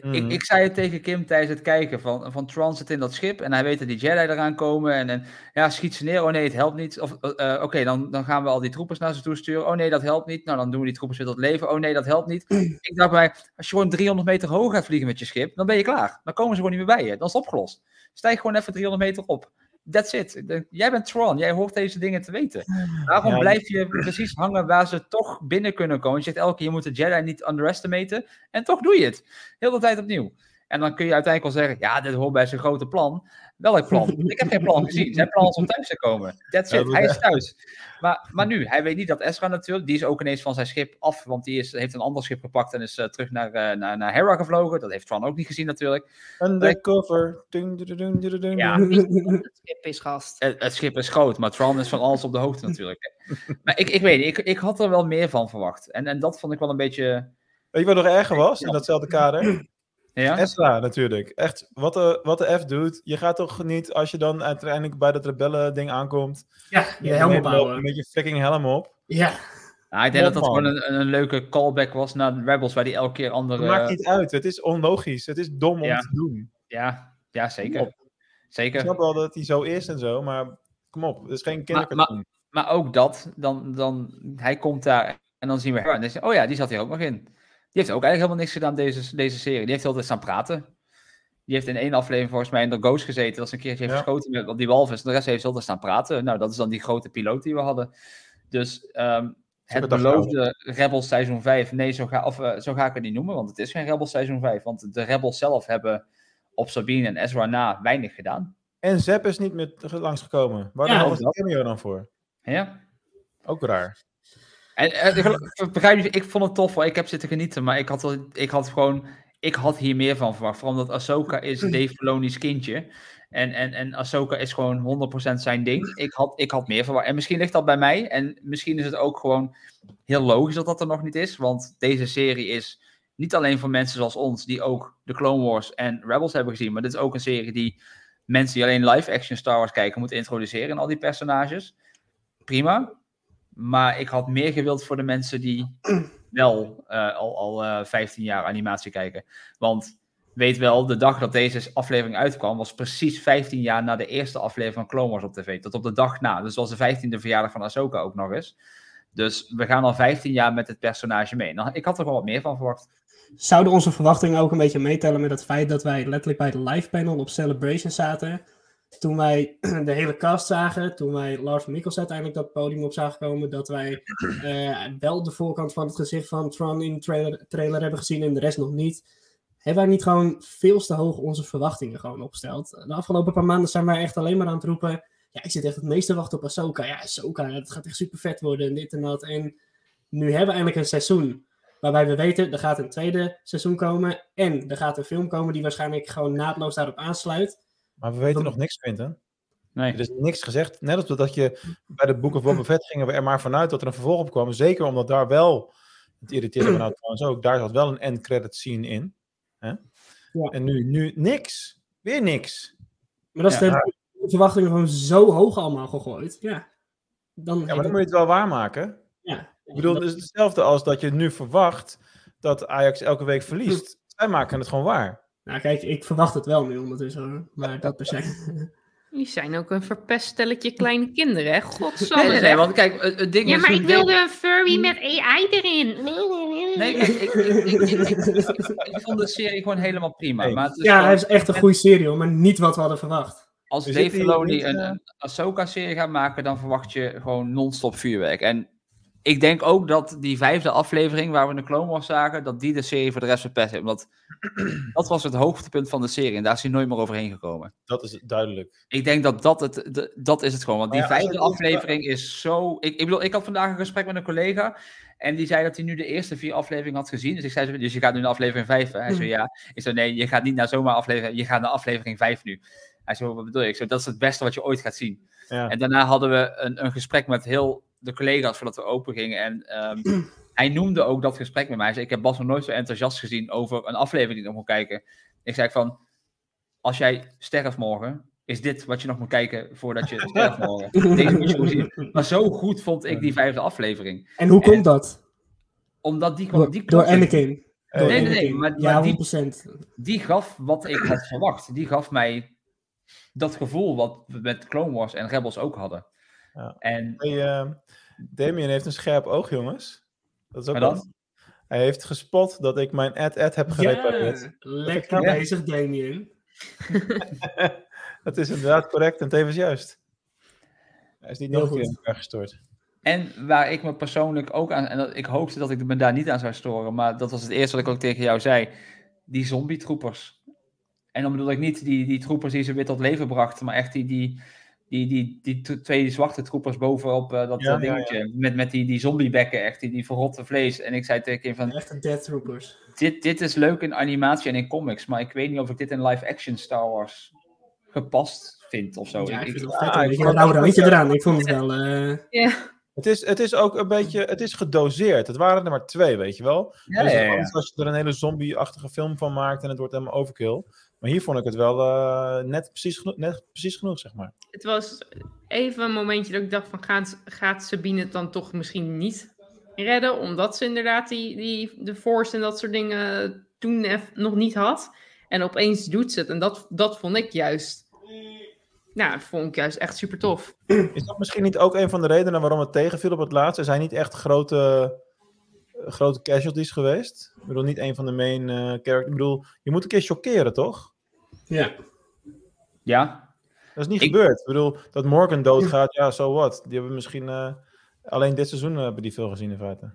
Ehm, ik, ik zei het tegen Kim tijdens het kijken van, van Tron zit in dat schip en hij weet dat die Jedi eraan komen en, en ja, schiet ze neer. Oh nee, het helpt niet. Of eh, eh, oké, dan, dan gaan we al die troepers naar ze toe sturen. Oh nee, dat helpt niet. Nou, dan doen we die troepers weer tot leven. Oh nee, dat helpt niet. ik dacht bij, als je gewoon 300 meter hoog gaat vliegen met je schip, dan ben je klaar. Dan komen ze gewoon niet meer bij je. Dan is het opgelost. Stijg gewoon even 300 meter op. That's it. Jij bent Tron, jij hoort deze dingen te weten. Waarom Ja, blijf je precies hangen waar ze toch binnen kunnen komen? Je zegt elke keer, je moet de Jedi niet underestimaten. En toch doe je het. Heel de tijd opnieuw. En dan kun je uiteindelijk wel zeggen, ja, dit hoort bij zijn grote plan. Welk plan? Ik heb geen plan gezien. Zijn plan is om thuis te komen. That's it. Hij is thuis. Maar, maar nu, hij weet niet dat Ezra natuurlijk, die is ook ineens van zijn schip af, want die is, heeft een ander schip gepakt en is eh, terug naar, eh, naar, naar Hera gevlogen. Dat heeft Tron ook niet gezien natuurlijk. Undercover. Ja. Het schip is gast. Het, het schip is groot, maar Tron is van alles op de hoogte natuurlijk. maar ik, ik weet niet, ik, ik had er wel meer van verwacht. En, en dat vond ik wel een beetje... Weet je wat nog erger was in datzelfde kader? Ja? Ezra natuurlijk. Echt, wat de, wat de F doet. Je gaat toch niet, als je dan uiteindelijk bij dat rebellen-ding aankomt. Ja, je helm met- opbouwen. Met je fucking helm op. Ja. Nou, ik denk dat dat Man. gewoon een, een, leuke callback was naar de Rebels, waar die elke keer andere... Het maakt niet uit. Het is onlogisch. Het is dom om Ja. te doen. Ja, ja zeker. Kom Ik Zeker. snap wel dat hij zo is en zo, maar kom op. Het is geen Maar, kindercartoon. maar, maar ook dat, dan, dan, hij komt daar en dan zien we. En dan oh ja, die zat hier ook nog in. Die heeft ook eigenlijk helemaal niks gedaan, deze, deze serie. Die heeft altijd staan praten. Die heeft in één aflevering volgens mij in de Ghost gezeten. Dat ze een keertje heeft Ja. geschoten met, op die walvis. En de rest heeft ze altijd staan praten. Nou, dat is dan die grote piloot die we hadden. Dus ehm, het beloofde Rebels seizoen 5. Nee, zo ga, of, eh, zo ga ik het niet noemen. Want het is geen Rebels seizoen 5. Want de Rebels zelf hebben op Sabine en Ezra na weinig gedaan. En Zep is niet meer langsgekomen. Waar Ja, was de cameo dan voor? Ja. Ook raar. En eh, ik gel- begrijp je, ik vond het tof, hoor. ik heb zitten genieten, maar ik had, ik had gewoon, ik had hier meer van verwacht. Vooral omdat Ahsoka is Dave Filoni's kindje. En, en, en Ahsoka is gewoon 100% zijn ding. Ik had, ik had meer verwacht. En misschien ligt dat bij mij. En misschien is het ook gewoon heel logisch dat dat er nog niet is. Want deze serie is niet alleen voor mensen zoals ons, die ook de Clone Wars en Rebels hebben gezien. Maar dit is ook een serie die mensen die alleen live-action Star Wars kijken, moeten introduceren in al die personages. Prima. Maar ik had meer gewild voor de mensen die wel eh, al, al eh 15 jaar animatie kijken. Want weet wel, de dag dat deze aflevering uitkwam, was precies 15 jaar na de eerste aflevering van Clone op tv. Tot op de dag na. Dus was de 15e verjaardag van Ahsoka ook nog eens. Dus we gaan al 15 jaar met het personage mee. Nou, ik had er wel wat meer van verwacht. Zouden onze verwachtingen ook een beetje meetellen met het feit dat wij letterlijk bij de live panel op Celebration zaten? Toen wij de hele cast zagen, toen wij Lars Mikkels uiteindelijk dat podium op zagen komen, dat wij eh, wel de voorkant van het gezicht van Tron in de trailer, trailer hebben gezien en de rest nog niet. Hebben wij niet gewoon veel te hoog onze verwachtingen gewoon opgesteld? De afgelopen paar maanden zijn wij echt alleen maar aan het roepen. Ja, ik zit echt het meeste te wachten op Ahsoka. Ja, Ahsoka, het gaat echt super vet worden en dit en dat. En nu hebben we eindelijk een seizoen waarbij we weten, er gaat een tweede seizoen komen en er gaat een film komen die waarschijnlijk gewoon naadloos daarop aansluit. Maar we weten nog niks, Quinten. Nee. Er is niks gezegd. Net als dat je bij de Book of Boba Fett gingen we er maar vanuit dat er een vervolg op kwam. Zeker omdat daar wel, het irriteerde me nou trouwens ook, daar zat wel een end credit scene in. Hè? Ja. En nu, nu niks. Weer niks. Maar dat is Ja. de, de verwachtingen gewoon zo hoog allemaal gegooid. Ja, dan, Ja, maar dan moet je het wel waarmaken. Ja. Ik bedoel, het is hetzelfde als dat je nu verwacht dat Ajax elke week verliest. Zij maken het gewoon waar. Nou kijk, ik verwacht het wel nu ondertussen hoor. Maar dat per se. Die zijn ook een verpest stelletje kleine kinderen, hè? Godsamme. Nee, nee, want kijk, het, het ding ja, is... maar hoe ik wilde een furry met AI erin. Nee, kijk, ik, ik, ik, vond de serie gewoon helemaal prima. Maar het is Ja, gewoon- hij is echt een goede serie hoor, maar niet wat we hadden verwacht. Als Dave Filoni een, eh, een Ahsoka-serie gaat maken, dan verwacht je gewoon non-stop vuurwerk. En ik denk ook dat die vijfde aflevering, waar we de Clone Wars zagen, dat die de serie voor de rest verpest heeft. Omdat dat was het hoogtepunt van de serie en daar is hij nooit meer overheen gekomen. Dat is duidelijk. Ik denk dat dat het, de- dat is het gewoon. Want die ja, vijfde aflevering is zo... Ik, ik bedoel, ik had vandaag een gesprek met een collega en die zei dat hij nu de eerste vier afleveringen had gezien. Dus ik zei, dus je gaat nu naar aflevering vijf, hè? Hij Mhm. zei, ja. Ik zei, nee, je gaat niet naar zomaar aflevering, je gaat naar aflevering vijf nu. Hij zei, wat bedoel je? Ik zei, dat is het beste wat je ooit gaat zien. Ja. En daarna hadden we een, een gesprek met heel de collega's voordat we open gingen. En ehm, hij noemde ook dat gesprek met mij. Hij zei, ik heb Bas nog nooit zo enthousiast gezien over een aflevering die ik nog moet kijken. Ik zei van, als jij sterft morgen, is dit wat je nog moet kijken voordat je sterft morgen. Deze moet je zien. Maar zo goed vond ik die vijfde aflevering. En hoe komt dat? Omdat die Door, die door. Anakin. Nee, nee, nee, maar, ja, maar die, 100%. die gaf wat ik had verwacht. Die gaf mij dat gevoel wat we met Clone Wars en Rebels ook hadden. Ja. En Hey, eh, Damien heeft een scherp oog, jongens. Dat is ook wat. Hij heeft gespot dat ik mijn ad-ad heb gerepareerd. Ja, lekker bezig, Damien. Dat is inderdaad correct en tevens juist. Hij is niet Heel nog een keer goed. in elkaar gestort. En waar ik me persoonlijk ook aan, en dat, ik hoopte dat ik me daar niet aan zou storen, maar dat was het eerste wat ik ook tegen jou zei, die zombie-troepers. En dan bedoel ik niet die, die troepers die ze weer tot leven brachten, maar echt die, die, die, die, twee zwarte troepers bovenop eh, dat Ja, ja, dingetje, met, met die, die zombiebekken echt, die, die verrotte vlees. En ik zei tegen Kim van, Echte Death Troopers. dit, dit is leuk in animatie en in comics, maar ik weet niet of ik dit in live-action Star Wars gepast vind of zo. Ja, ik Ik- vind het ik- ah, ik vond ook randje wel- eraan. Ik vond het wel... eh, Ja. Het is, het is ook een beetje, het is gedoseerd. Het waren er maar twee, weet je wel. Ja, dus ja, ja. als je er een hele zombie-achtige film van maakt en het wordt helemaal overkill. Maar hier vond ik het wel eh, net, precies geno- net precies genoeg, zeg maar. Het was even een momentje dat ik dacht van gaat, gaat Sabine het dan toch misschien niet redden, omdat ze inderdaad die, die de force en dat soort dingen toen nog niet had. En opeens doet ze het en dat, dat vond ik juist, nou, dat vond ik juist echt super tof. Is dat misschien niet ook een van de redenen waarom het tegenviel op het laatst? Er zijn niet echt grote, grote casualties geweest. Ik bedoel, niet een van de main eh characters. Ik bedoel, je moet een keer chockeren, toch? Ja. Ja, Dat is niet Ik- gebeurd. Ik bedoel, dat Morgan doodgaat, ja, so what? Die hebben misschien... eh, alleen dit seizoen eh, hebben die veel gezien in feite.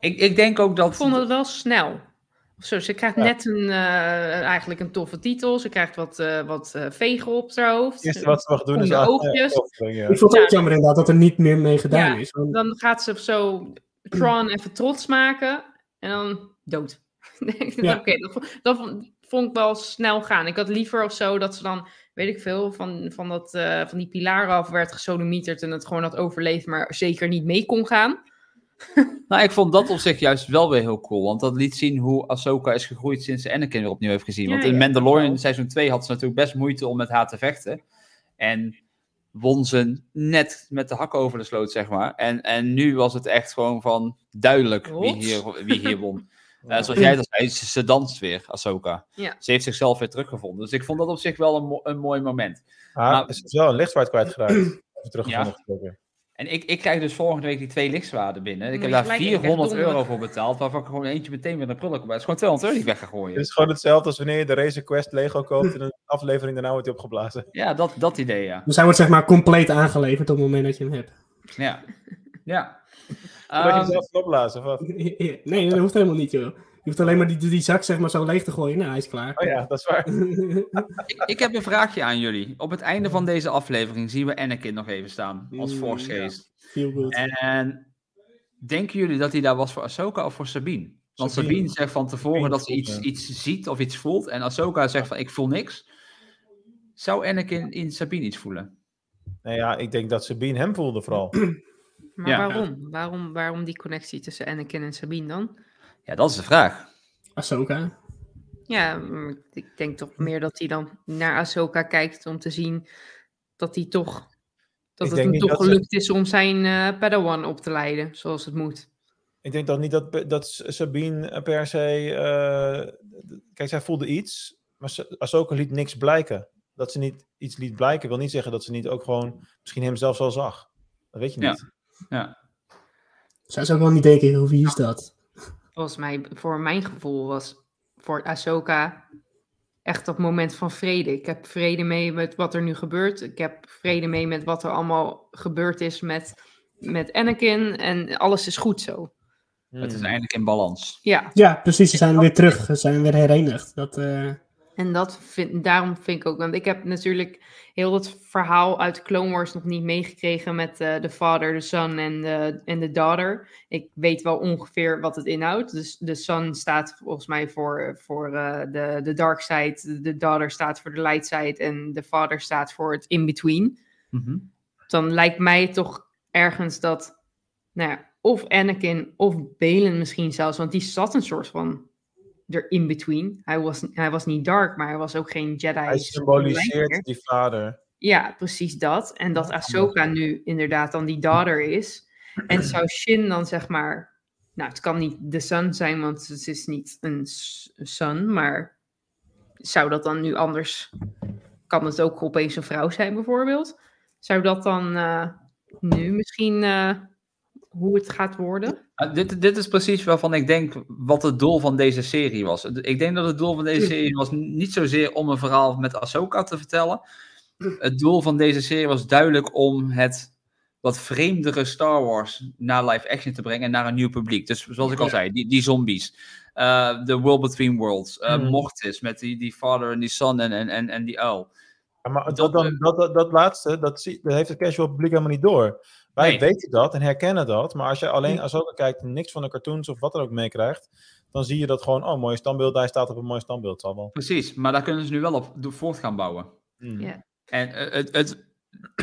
ik, ik denk ook dat... Ik vond het wel snel. Zo, ze krijgt Ja. net een, eh, eigenlijk een toffe titel. Ze krijgt wat, eh, wat eh, vegen op haar hoofd. Het eerste wat ze mag doen is... Oogjes. ik, ja. Ik vond het ook Ja. jammer inderdaad dat er niet meer mee gedaan Ja, is. Want, Dan gaat ze zo Tron even trots maken en dan dood. Oké, dat, vo- dat vond ik wel snel gaan. Ik had liever of zo dat ze dan, weet ik veel, van, van, dat, eh, van die pilaar af werd gesodemieterd en het gewoon had overleefd, maar zeker niet mee kon gaan. Nou, ik vond dat op zich juist wel weer heel cool. Want dat liet zien hoe Ahsoka is gegroeid sinds ze Anakin weer opnieuw heeft gezien. Ja, want in ja. Mandalorian seizoen 2 had ze natuurlijk best moeite om met haar te vechten. En won ze net met de hakken over de sloot, zeg maar. En, en nu was het echt gewoon van duidelijk wie hier, wie hier won. Eh, zoals jij dat zei, ze, ze danst weer, Ahsoka. Ja. Ze heeft zichzelf weer teruggevonden. Dus ik vond dat op zich wel een, mo- een mooi moment. Ah, Maar- ze is wel een lichtzwaard kwijtgeraakt. Teruggevonden. En ik, ik krijg dus volgende week die twee lichtzwaarden binnen. Ik heb daar gelijk 400 wegdonderen. euro voor betaald, waarvan ik gewoon eentje meteen weer naar prullen kom. Het is gewoon 200 euro die ik weg ga gooien. Het is gewoon hetzelfde als wanneer je de Razer Quest Lego koopt en een aflevering daarna wordt hij opgeblazen. Ja, dat, dat idee, ja. dus hij wordt zeg maar compleet aangeleverd op het moment dat je hem hebt. Ja. Ja. Zodat je Ehm, zelf opblazen, of wat? Nee, dat hoeft helemaal niet, joh. Je hoeft alleen maar die, die zak zeg maar zo leeg te gooien. Nou, hij is klaar. Oh ja, dat is waar. ik, ik heb een vraagje aan jullie. Op het einde van deze aflevering zien we Anakin nog even staan, als Mm, Force. Geest. En denken jullie dat hij daar was voor Ahsoka of voor Sabine? Want Sabine. Sabine, zegt van tevoren Sabine dat ze iets, iets ziet of iets voelt. En Ahsoka zegt van ik voel niks. Zou Anakin in Sabine iets voelen? Nee, ja, ik denk dat Sabine hem voelde vooral. Maar Ja. waarom? waarom? Waarom die connectie tussen Anakin en Sabine dan? Ja, dat is de vraag. Ahsoka. Ja, mm, ik denk toch meer dat hij dan naar Ahsoka kijkt om te zien dat hij toch dat Ik het hem toch ze- gelukt is om zijn eh Padawan op te leiden zoals het moet. Ik denk dat niet dat, dat Sabine per se... eh, kijk, zij voelde iets, maar Ahsoka liet niks blijken. Dat ze niet iets liet blijken wil niet zeggen dat ze niet ook gewoon misschien hem zelfs al zag. Dat weet je niet. Ja. Zij zou ook wel niet denken, hoe wie is dat? Volgens mij, voor mijn gevoel was voor Ahsoka echt dat moment van vrede. Ik heb vrede mee met wat er nu gebeurt. Ik heb vrede mee met wat er allemaal gebeurd is met, met Anakin. En alles is goed zo. Het is eindelijk in balans. Ja, Ja, precies. Ze zijn weer terug. Ze zijn weer herenigd. Dat, eh, En dat vind, daarom vind ik ook, want ik heb natuurlijk heel het verhaal uit Clone Wars nog niet meegekregen met eh, de father, de son en de, en de daughter. Ik weet wel ongeveer wat het inhoudt. Dus de son staat volgens mij voor, voor eh, de, de dark side, de daughter staat voor de light side en de father staat voor het in-between. Mhm. Dan lijkt mij toch ergens dat, nou ja, of Anakin of Balen misschien zelfs, want die zat een soort van er in between. Hij was, hij was niet dark, maar hij was ook geen Jedi. Hij symboliseert die vader. Ja, precies dat. En dat Ahsoka nu inderdaad dan die daughter is. En zou Shin dan zeg maar Nou, het kan niet de Sun zijn, want het is niet een s- Sun, maar zou dat dan nu anders... Kan het ook opeens een vrouw zijn, bijvoorbeeld? Zou dat dan eh, nu misschien eh, hoe het gaat worden? Dit, dit is precies waarvan ik denk wat het doel van deze serie was. Ik denk dat het doel van deze serie was niet zozeer om een verhaal met Ahsoka te vertellen. Het doel van deze serie was duidelijk om het wat vreemdere Star Wars naar live action te brengen en naar een nieuw publiek. Dus zoals ik al zei, die, die zombies. eh, The World Between Worlds. eh, Hmm. Mortis met die, die father en die son en, en, en, en die uil. Ja, maar dat, dan, dat, dat, dat laatste, dat, zie, dat heeft het casual publiek helemaal niet door. Wij Nee. weten dat en herkennen dat, maar als je alleen als ook kijkt en niks van de cartoons of wat er ook meekrijgt, dan zie je dat gewoon, oh, mooi standbeeld, hij staat op een mooi standbeeld, zal wel. Precies, maar daar kunnen ze nu wel op voort gaan bouwen. Hmm. Ja. En eh, het, het,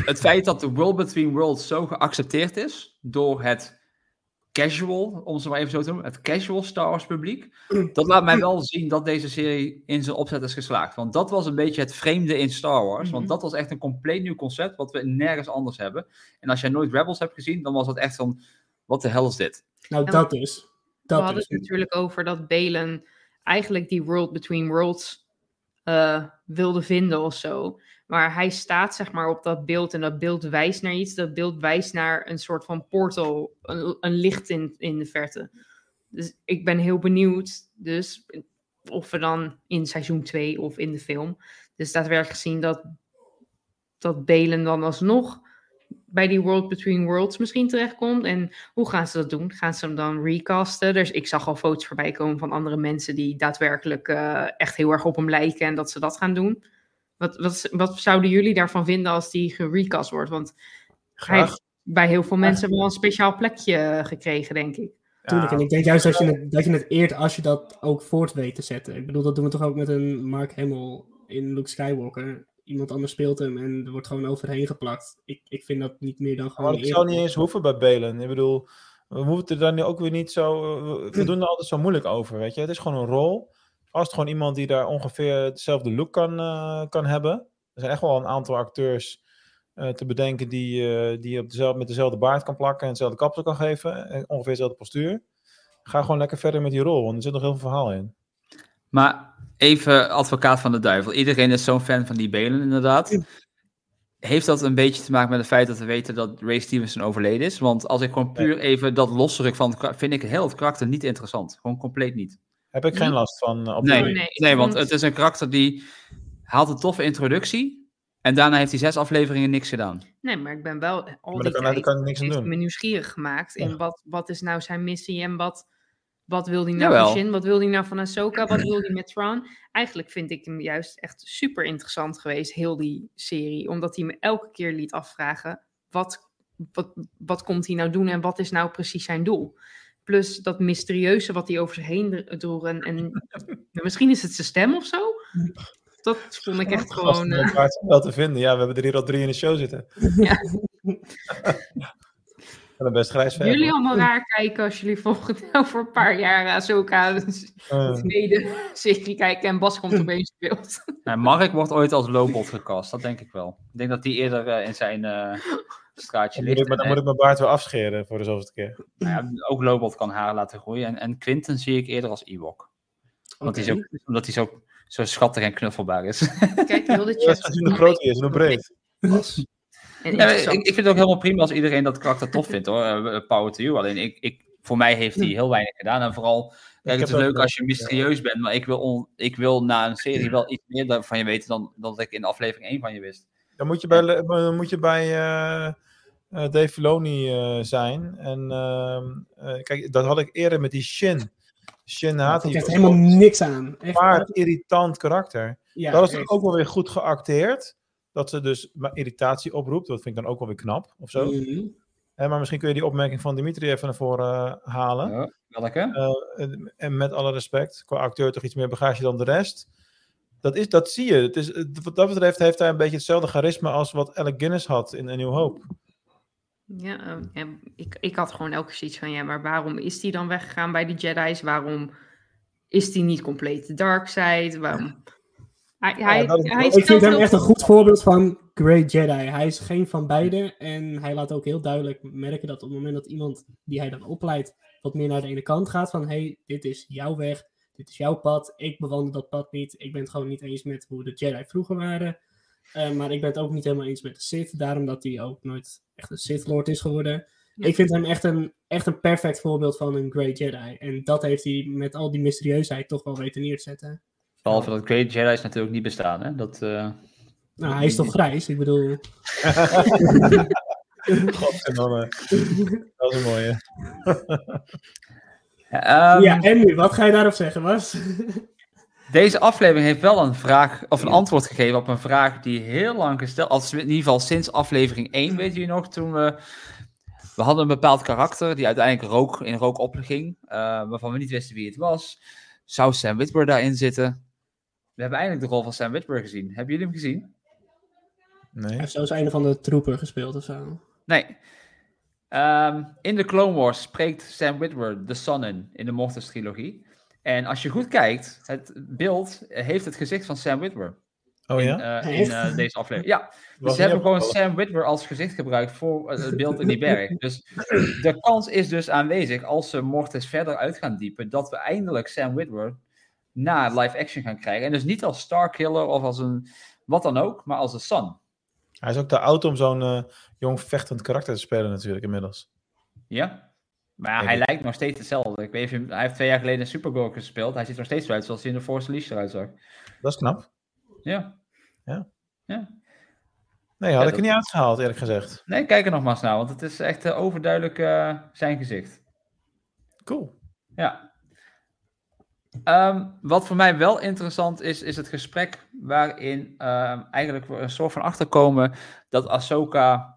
het feit dat de World Between Worlds zo geaccepteerd is door het casual, om ze maar even zo te noemen, het casual Star Wars publiek, dat laat mij wel zien dat deze serie in zijn opzet is geslaagd. Want dat was een beetje het vreemde in Star Wars, want dat was echt een compleet nieuw concept wat we nergens anders hebben. En als jij nooit Rebels hebt gezien, dan was dat echt van, wat de hel is dit? Nou, dat. We Dat hadden dus. het natuurlijk over dat Balen eigenlijk die World Between Worlds eh, wilde vinden of zo. Maar hij staat zeg maar op dat beeld en dat beeld wijst naar iets. Dat beeld wijst naar een soort van portal, een, een licht in, in de verte. Dus ik ben heel benieuwd dus of we dan in seizoen 2 of in de film dus daadwerkelijk zien dat, dat Balen dan alsnog bij die World Between Worlds misschien terechtkomt. En hoe gaan ze dat doen? Gaan ze hem dan recasten? Dus ik zag al foto's voorbij komen van andere mensen die daadwerkelijk eh, echt heel erg op hem lijken en dat ze dat gaan doen. Wat, wat, wat zouden jullie daarvan vinden als die gerecast wordt? Want hij heeft bij heel veel mensen wel een speciaal plekje gekregen, denk ik. Tuurlijk, en ik denk juist dat je, het, dat je het eert als je dat ook voort weet te zetten. Ik bedoel, dat doen we toch ook met een Mark Hamill in Luke Skywalker. Iemand anders speelt hem en er wordt gewoon overheen geplakt. Ik, ik vind dat niet meer dan gewoon Maar eer. zou niet eens hoeven bij Belen. Ik bedoel, we moeten er dan nu ook weer niet zo. we- We doen er altijd zo moeilijk over, weet je. Het is gewoon een rol. Als het gewoon iemand die daar ongeveer hetzelfde look kan, eh, kan hebben. Er zijn echt wel een aantal acteurs eh, te bedenken die, eh, die op dezelfde, met dezelfde baard kan plakken en hetzelfde kapsel kan geven. En ongeveer hetzelfde postuur. Ga gewoon lekker verder met die rol, want er zit nog heel veel verhaal in. Maar even advocaat van de duivel. Iedereen is zo'n fan van die Belen, inderdaad. Heeft dat een beetje te maken met het feit dat we weten dat Ray Stevenson overleden is? Want als ik gewoon puur even dat losruk van het karakter, vind ik heel het karakter niet interessant. Gewoon compleet niet. Heb ik geen last van eh, op Nee, nee, nee, ik want het is een karakter die haalt een toffe introductie. En daarna heeft hij zes afleveringen niks gedaan. Nee, maar ik ben wel al die kan- daar tijd kan je niks aan heeft doen. me nieuwsgierig gemaakt in wat, wat is nou zijn missie en wat, wat wil hij nou Jawel. van Shin, wat wil hij nou van Ahsoka, wat wil hij met Thrawn. Eigenlijk vind ik hem juist echt super interessant geweest, heel die serie, omdat hij me elke keer liet afvragen, wat, wat, wat komt hij nou doen en wat is nou precies zijn doel. Plus dat mysterieuze wat hij over zich heen droeg en, en misschien is het zijn stem of zo. Dat vond ik echt gewoon... Gasten eh, wel te vinden. Ja, we hebben er hier al drie in de show zitten. Ja. Best grijs Jullie allemaal raar kijken als jullie volgend over een paar jaar Ahsoka de Eh. tweede serie kijken en Bas komt opeens in beeld. Nou, Mark wordt ooit als Lobot gecast, dat denk ik wel. Ik denk dat hij eerder eh, in zijn eh, straatje ligt. ik, maar dan En- moet ik mijn baard weer afscheren voor de zoveelste keer. Nou ja, ook Lobot kan haar laten groeien. En, en Quinten zie ik eerder als Ewok. Want hij ook, omdat hij zo, zo schattig en knuffelbaar is. Kijk, heel de Ja, is hoe groot hij is en hoe breed. Ja, ik, vind het ook helemaal prima als iedereen dat karakter tof vindt hoor. Eh, Power to you. Alleen ik, ik, voor mij heeft hij heel weinig gedaan. En vooral, kijk, het is leuk als je mysterieus bent. Maar ik wil, on- ik wil na een serie wel iets meer van je weten dan, dan dat ik in aflevering 1 van je wist. Dan moet je bij, dan moet je bij eh, eh, Dave Filoni eh, zijn. En ehm, eh, kijk, dat had ik eerder met die Shin. Shin haat hij helemaal niks aan. Echt. maar irritant karakter. Ja, dat is echt. ook wel weer goed geacteerd. Dat ze dus maar irritatie oproept. Dat vind ik dan ook wel weer knap, of zo. Mhm. Hè, maar misschien kun je die opmerking van Dimitri even naar voren eh, halen. Ja, welke? Eh, en- en met alle respect, qua acteur toch iets meer bagage dan de rest. Dat, is, dat zie je. Het is, wat dat betreft heeft hij een beetje hetzelfde charisma als wat Alec Guinness had in A New Hope. Ja, eh, ja, ik, ik had gewoon elke keer zoiets van, ja, maar waarom is hij dan weggegaan bij de Jedi's? Waarom is hij niet compleet de dark side? Waarom... Hij, hij, dat is- hij Ik vind hem echt een goed voorbeeld van Great Jedi. Hij is geen van beide. En hij laat ook heel duidelijk merken dat op het moment dat iemand die hij dan opleidt wat meer naar de ene kant gaat. Van hey, dit is jouw weg, dit is jouw pad. Ik bewandel dat pad niet. Ik ben het gewoon niet eens met hoe de Jedi vroeger waren. Eh, maar ik ben het ook niet helemaal eens met de Sith. Daarom dat hij ook nooit echt een Sith Lord is geworden. Ik vind hem echt een, echt een perfect voorbeeld van een Great Jedi. En dat heeft hij met al die mysterieusheid toch wel weten neer te zetten. Behalve dat Great Jedi's natuurlijk niet bestaan, hè? Dat, eh, Nou, hij is toch grijs? Ik bedoel... Godverdomme. Dat is een mooie. Ehm, ja, en nu? Wat ga je daarop zeggen, Bas? Deze aflevering heeft wel een vraag, of een antwoord gegeven op een vraag die heel lang gesteld, als in ieder geval sinds aflevering 1, weet je nog, toen we, we hadden een bepaald karakter die uiteindelijk rook, in rook opging, uh, waarvan we niet wisten wie het was. Zou Sam Witwer daarin zitten? We hebben eindelijk de rol van Sam Witwer gezien. Hebben jullie hem gezien? Nee. Hij heeft zelfs een van de troepen gespeeld of zo. Nee. Um, in de Clone Wars spreekt Sam Witwer de Son in, in de Mortis trilogie. En als je goed kijkt, het beeld heeft het gezicht van Sam Witwer. Oh in, ja? Uh, in uh, deze aflevering. Ja, dus ze hebben gewoon Sam Witwer als gezicht gebruikt voor het beeld in die berg. Dus de kans is dus aanwezig, als ze Mortis verder uit gaan diepen, dat we eindelijk Sam Witwer na live action gaan krijgen. En dus niet als Starkiller of als een wat dan ook, maar als een Son. Hij is ook te oud om zo'n uh, jong vechtend karakter te spelen natuurlijk inmiddels. Ja, maar hij lijkt nog steeds hetzelfde. Ik weet hij heeft twee jaar geleden een Supergirl gespeeld. Hij ziet er nog steeds uit zoals hij in de Force Unleashed eruit zag. Dat is knap. Ja. Ja. ja. Nee, had Ja, ik er niet uitgehaald eerlijk gezegd. Nee, kijk er nogmaals naar, want het is echt uh, overduidelijk uh, zijn gezicht. Cool. Ja. Um, wat voor mij wel interessant is, is het gesprek waarin um, eigenlijk we een soort van achterkomen dat Ahsoka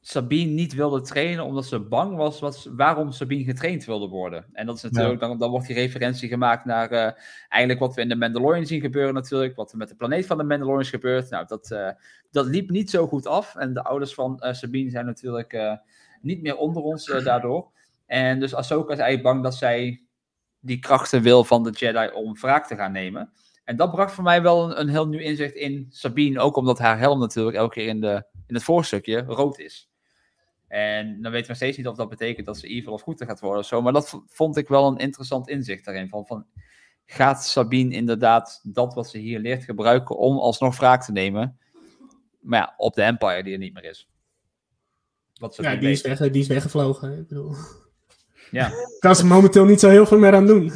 Sabine niet wilde trainen omdat ze bang was wat, waarom Sabine getraind wilde worden. En dat is natuurlijk, ja. dan, dan wordt die referentie gemaakt naar uh, eigenlijk wat we in de Mandalorian zien gebeuren natuurlijk, wat er met de planeet van de Mandalorians gebeurt. Nou, dat, uh, dat liep niet zo goed af en de ouders van uh, Sabine zijn natuurlijk niet meer onder ons daardoor. En dus Ahsoka is eigenlijk bang dat zij die krachten wil van de Jedi om wraak te gaan nemen. En dat bracht voor mij wel een, een heel nieuw inzicht in Sabine, ook omdat haar helm natuurlijk elke keer in, de, in het voorstukje rood is. En dan weten we steeds niet of dat betekent dat ze evil of goed gaat worden of zo. Maar dat vond ik wel een interessant inzicht daarin. Van, van, gaat Sabine inderdaad dat wat ze hier leert gebruiken om alsnog wraak te nemen? Maar ja, op de Empire die er niet meer is. Wat ja, die is, weg, die is weggevlogen. Ik bedoel... Ja. kan ze momenteel niet zo heel veel meer aan doen.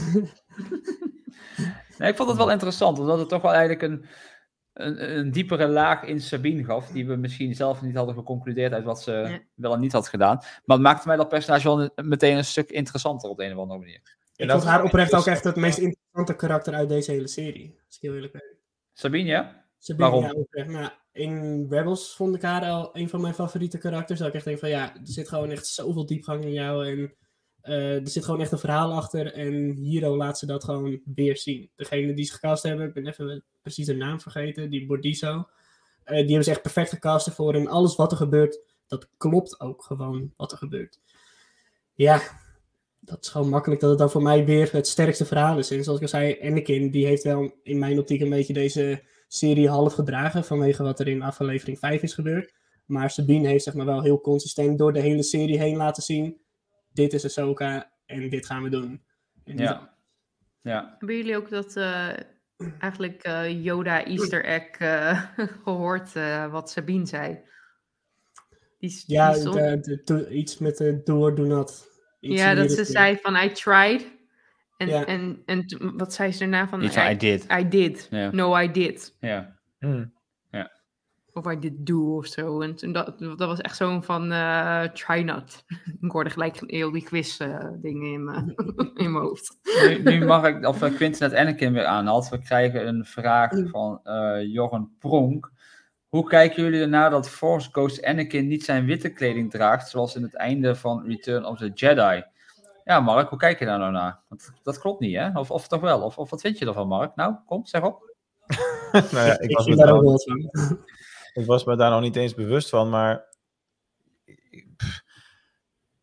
nee, ik vond het wel interessant, omdat het toch wel eigenlijk een, een, een, diepere laag in Sabine gaf, die we misschien zelf niet hadden geconcludeerd uit wat ze ja. wel en niet had gedaan. Maar het maakte mij dat personage wel een, meteen een stuk interessanter op de een of andere manier. Ik vond haar oprecht ook echt het meest interessante karakter uit deze hele serie. Als ik heel eerlijk ben. Sabine, ja? Sabine, Waarom? Ja, oprecht. Nou, in Rebels vond ik haar al een van mijn favoriete karakters. Dat ik echt denk van ja, er zit gewoon echt zoveel diepgang in jou. En uh, er zit gewoon echt een verhaal achter. En Hiro laat ze dat gewoon weer zien. Degene die ze gecast hebben, ik ben even precies de naam vergeten, die Bordizo. Uh, die hebben ze echt perfect gecast ervoor. En alles wat er gebeurt, dat klopt ook gewoon wat er gebeurt. Ja, dat is gewoon makkelijk dat het dan voor mij weer het sterkste verhaal is. En zoals ik al zei, Anakin, die heeft wel in mijn optiek een beetje deze serie half gedragen. Vanwege wat er in aflevering 5 is gebeurd. Maar Sabine heeft zeg maar wel heel consistent door de hele serie heen laten zien. Dit is Ahsoka en dit gaan we doen. En ja. ja. Hebben jullie ook dat uh, eigenlijk uh, Yoda Easter egg uh, gehoord wat Sabine zei? Die, ja, die stond... de, de, de, iets met de door, do not. Iets ja, dat ze zei van I tried. En, ja. en, en wat zei ze daarna van? Iets I did. I did. No, I did. Ja. Mm. Of I did do of zo. En toen dat, dat was echt zo'n van uh, try not. ik hoorde gelijk heel die quiz uh, dingen in, mijn, in mijn hoofd. Nu, nu mag ik, of Quinten net Anakin weer aanhaalt. We krijgen een vraag van uh, Jorgen Pronk. Hoe kijken jullie ernaar dat Force Ghost Anakin niet zijn witte kleding draagt, zoals in het einde van Return of the Jedi? Ja, Mark, hoe kijk je daar nou naar? Dat, dat klopt niet, hè? Of, of toch wel? Of, of wat vind je ervan, Mark? Nou, kom, zeg op. nou ja, ik, was me daar ook wel van. Ik was me daar nog niet eens bewust van, maar pff,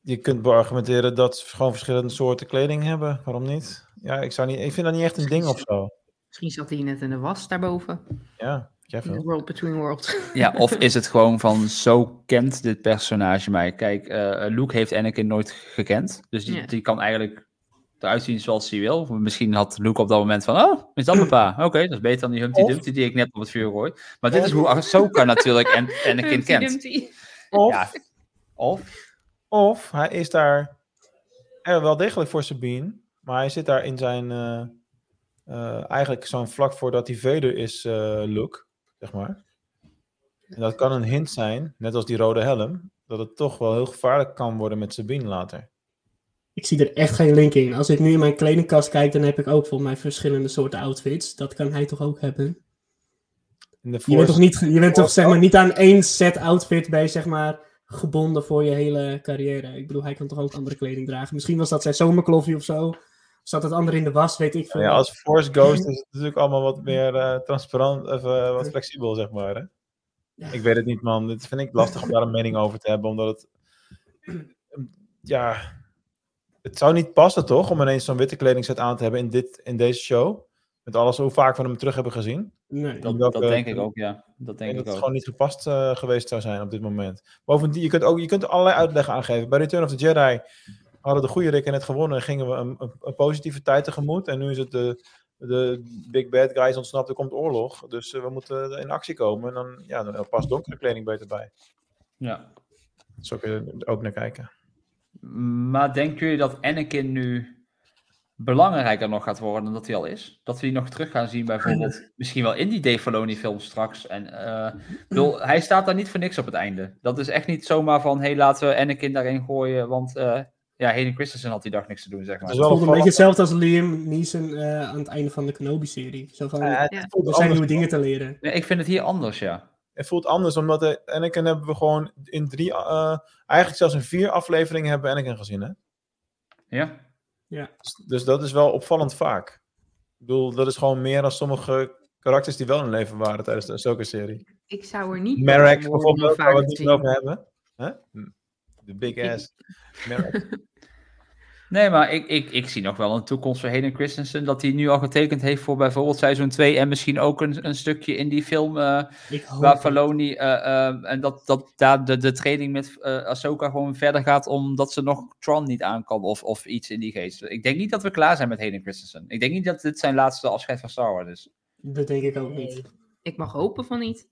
je kunt beargumenteren dat ze gewoon verschillende soorten kleding hebben. Waarom niet? Ja, ik, zou niet, ik vind dat niet echt een ding of zo. Misschien zat hij net in de was daarboven. Ja. Jij the world between worlds. Ja, of is het gewoon van zo kent dit personage mij? Kijk, eh, Luke heeft Anakin nooit gekend. Dus die, Ja. die kan eigenlijk eruit zien zoals hij wil. Misschien had Luke op dat moment van, oh, is dat mijn pa? Oké, dat is beter dan die Humpty Of- Dumpty die ik net op het vuur gooi. Maar dit is hoe Ahsoka natuurlijk en Anakin Humpty kent. Dumpty. Of, Ja. Of? of hij is daar er wel degelijk voor Sabine, maar hij zit daar in zijn, eh, eh, eigenlijk zo'n vlak voordat hij Vader is, eh look, zeg maar. En dat kan een hint zijn, net als die rode helm, dat het toch wel heel gevaarlijk kan worden met Sabine later. Ik zie er echt geen link in. Als ik nu in mijn kledingkast kijk, dan heb ik ook volgens mij verschillende soorten outfits. Dat kan hij toch ook hebben? Je bent toch niet, je bent toch zeg maar ook? niet aan één set outfit bij zeg maar gebonden voor je hele carrière. Ik bedoel, hij kan toch ook andere kleding dragen. Misschien was dat zijn zomerkloffie of zo. Zat het andere in de was, weet ik veel. Ja, als Force Ghost is het natuurlijk allemaal wat meer eh, transparant, of eh, wat flexibel, zeg maar. Hè? Ik weet het niet, man. Dit vind ik lastig om daar een mening over te hebben, omdat het... Ja, het zou niet passen, toch? Om ineens zo'n witte kledingset aan te hebben in, dit, in deze show. Met alles hoe vaak we hem terug hebben gezien. Nee. Dat, welke- dat denk ik ook, ja. Dat Ik denk ik dat het ook. gewoon niet gepast eh, geweest zou zijn op dit moment. Bovendien, je kunt, ook, je kunt allerlei uitleggen aangeven. Bij Return of the Jedi hadden de goede Rikken net gewonnen en gingen we een, een, een positieve tijd tegemoet. En nu is het de, de big bad guys ontsnapt, er komt oorlog. Dus eh, we moeten in actie komen. En dan, ja, dan past donkere kleding beter bij. Ja. Zo kun je er ook naar kijken. Maar denken jullie dat Anakin nu belangrijker nog gaat worden dan dat hij al is? Dat we die nog terug gaan zien bijvoorbeeld, misschien wel in die Dave Filoni film straks. En, eh, bedoel, hij staat daar niet voor niks op het einde. Dat is echt niet zomaar van, hé, laten we Anakin daarin gooien, want eh ja, Hayden Christensen had die dag niks te doen, zeg maar. Het voelde een beetje hetzelfde als Liam Neeson eh, aan het einde van de Kenobi-serie. Zo van, Ja, er voelt zijn nieuwe dingen te leren. Nee, ik vind het hier anders, ja. Het voelt anders, omdat de Anakin hebben we gewoon in drie, eh, eigenlijk zelfs in vier afleveringen hebben we Anakin gezien, hè? Ja. Ja. Dus, dus dat is wel opvallend vaak. Ik bedoel, dat is gewoon meer dan sommige karakters die wel in leven waren tijdens de Ahsoka-serie. Ik zou er niet Merrick bijvoorbeeld, waar we het te niet over hebben. Huh? Hm. De big ass Merrick. Nee, maar ik, ik, ik zie nog wel een toekomst voor Hayden Christensen. Dat hij nu al getekend heeft voor bijvoorbeeld seizoen 2. En misschien ook een, een stukje in die film eh, hoop waar het. Filoni... eh, eh, en dat, dat daar de, de training met Ahsoka gewoon verder gaat. Omdat ze nog Tron niet aan kan. Of, of iets in die geest. Ik denk niet dat we klaar zijn met Hayden Christensen. Ik denk niet dat dit zijn laatste afscheid van Star Wars is. Dat denk ik ook niet. Ik mag hopen van niet.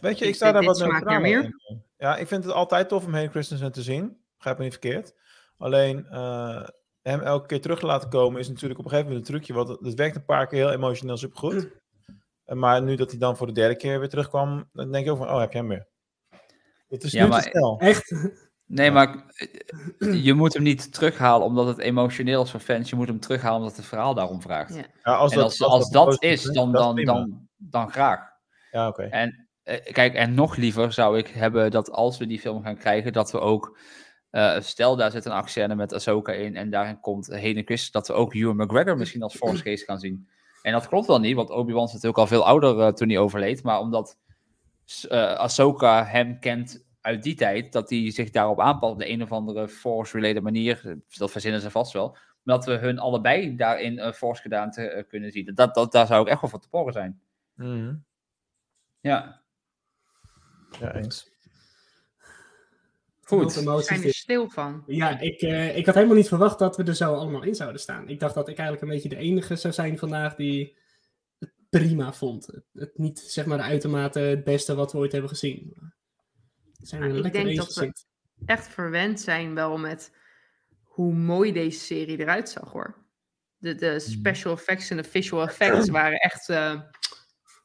Weet je, Ik ik sta daar wat neutraal meer. in. Ja, ik vind het altijd tof om Hayden Christensen te zien. Begrijp me niet verkeerd. Alleen, eh, hem elke keer terug te laten komen is natuurlijk op een gegeven moment een trucje. Want het, het werkt een paar keer heel emotioneel supergoed. En Maar nu dat hij dan voor de derde keer weer terugkwam, dan denk je ook van, oh, heb je hem weer. Het is Ja, nu maar- te snel. Echt? Nee, maar eh, je moet hem niet terughalen omdat het emotioneel is voor fans. Je moet hem terughalen omdat het verhaal daarom vraagt. Ja. Ja, als en dat- als, als als, dat is, dan, dan, dan, dan graag. Ja, oké. En eh, kijk, en nog liever zou ik hebben dat als we die film gaan krijgen, dat we ook, eh, stel daar zit een actiescène met Ahsoka in en daarin komt Hayden Christensen, dat we ook Ewan McGregor misschien als Force Ghost gaan zien. En dat klopt wel niet, want Obi-Wan is natuurlijk al veel ouder eh, toen hij overleed, maar omdat eh Ahsoka hem kent uit die tijd, dat hij zich daarop aanpast op de een of andere Force-related manier, dat verzinnen ze vast wel, maar dat we hun allebei daarin eh, Force gedaan te, kunnen zien. Dat, dat, daar zou ik echt wel voor te porren zijn. Mhm. Ja. Ja, eens. Goed. We zijn er stil van. Ja, ik, eh, ik had helemaal niet verwacht dat we er zo allemaal in zouden staan. Ik dacht dat ik eigenlijk een beetje de enige zou zijn vandaag die het prima vond. Het, het niet, zeg maar, uitermate het beste wat we ooit hebben gezien. We zijn er Maar ik lekker denk dat we echt verwend zijn wel met hoe mooi deze serie eruit zag hoor. De, de special effects en de visual effects waren echt eh,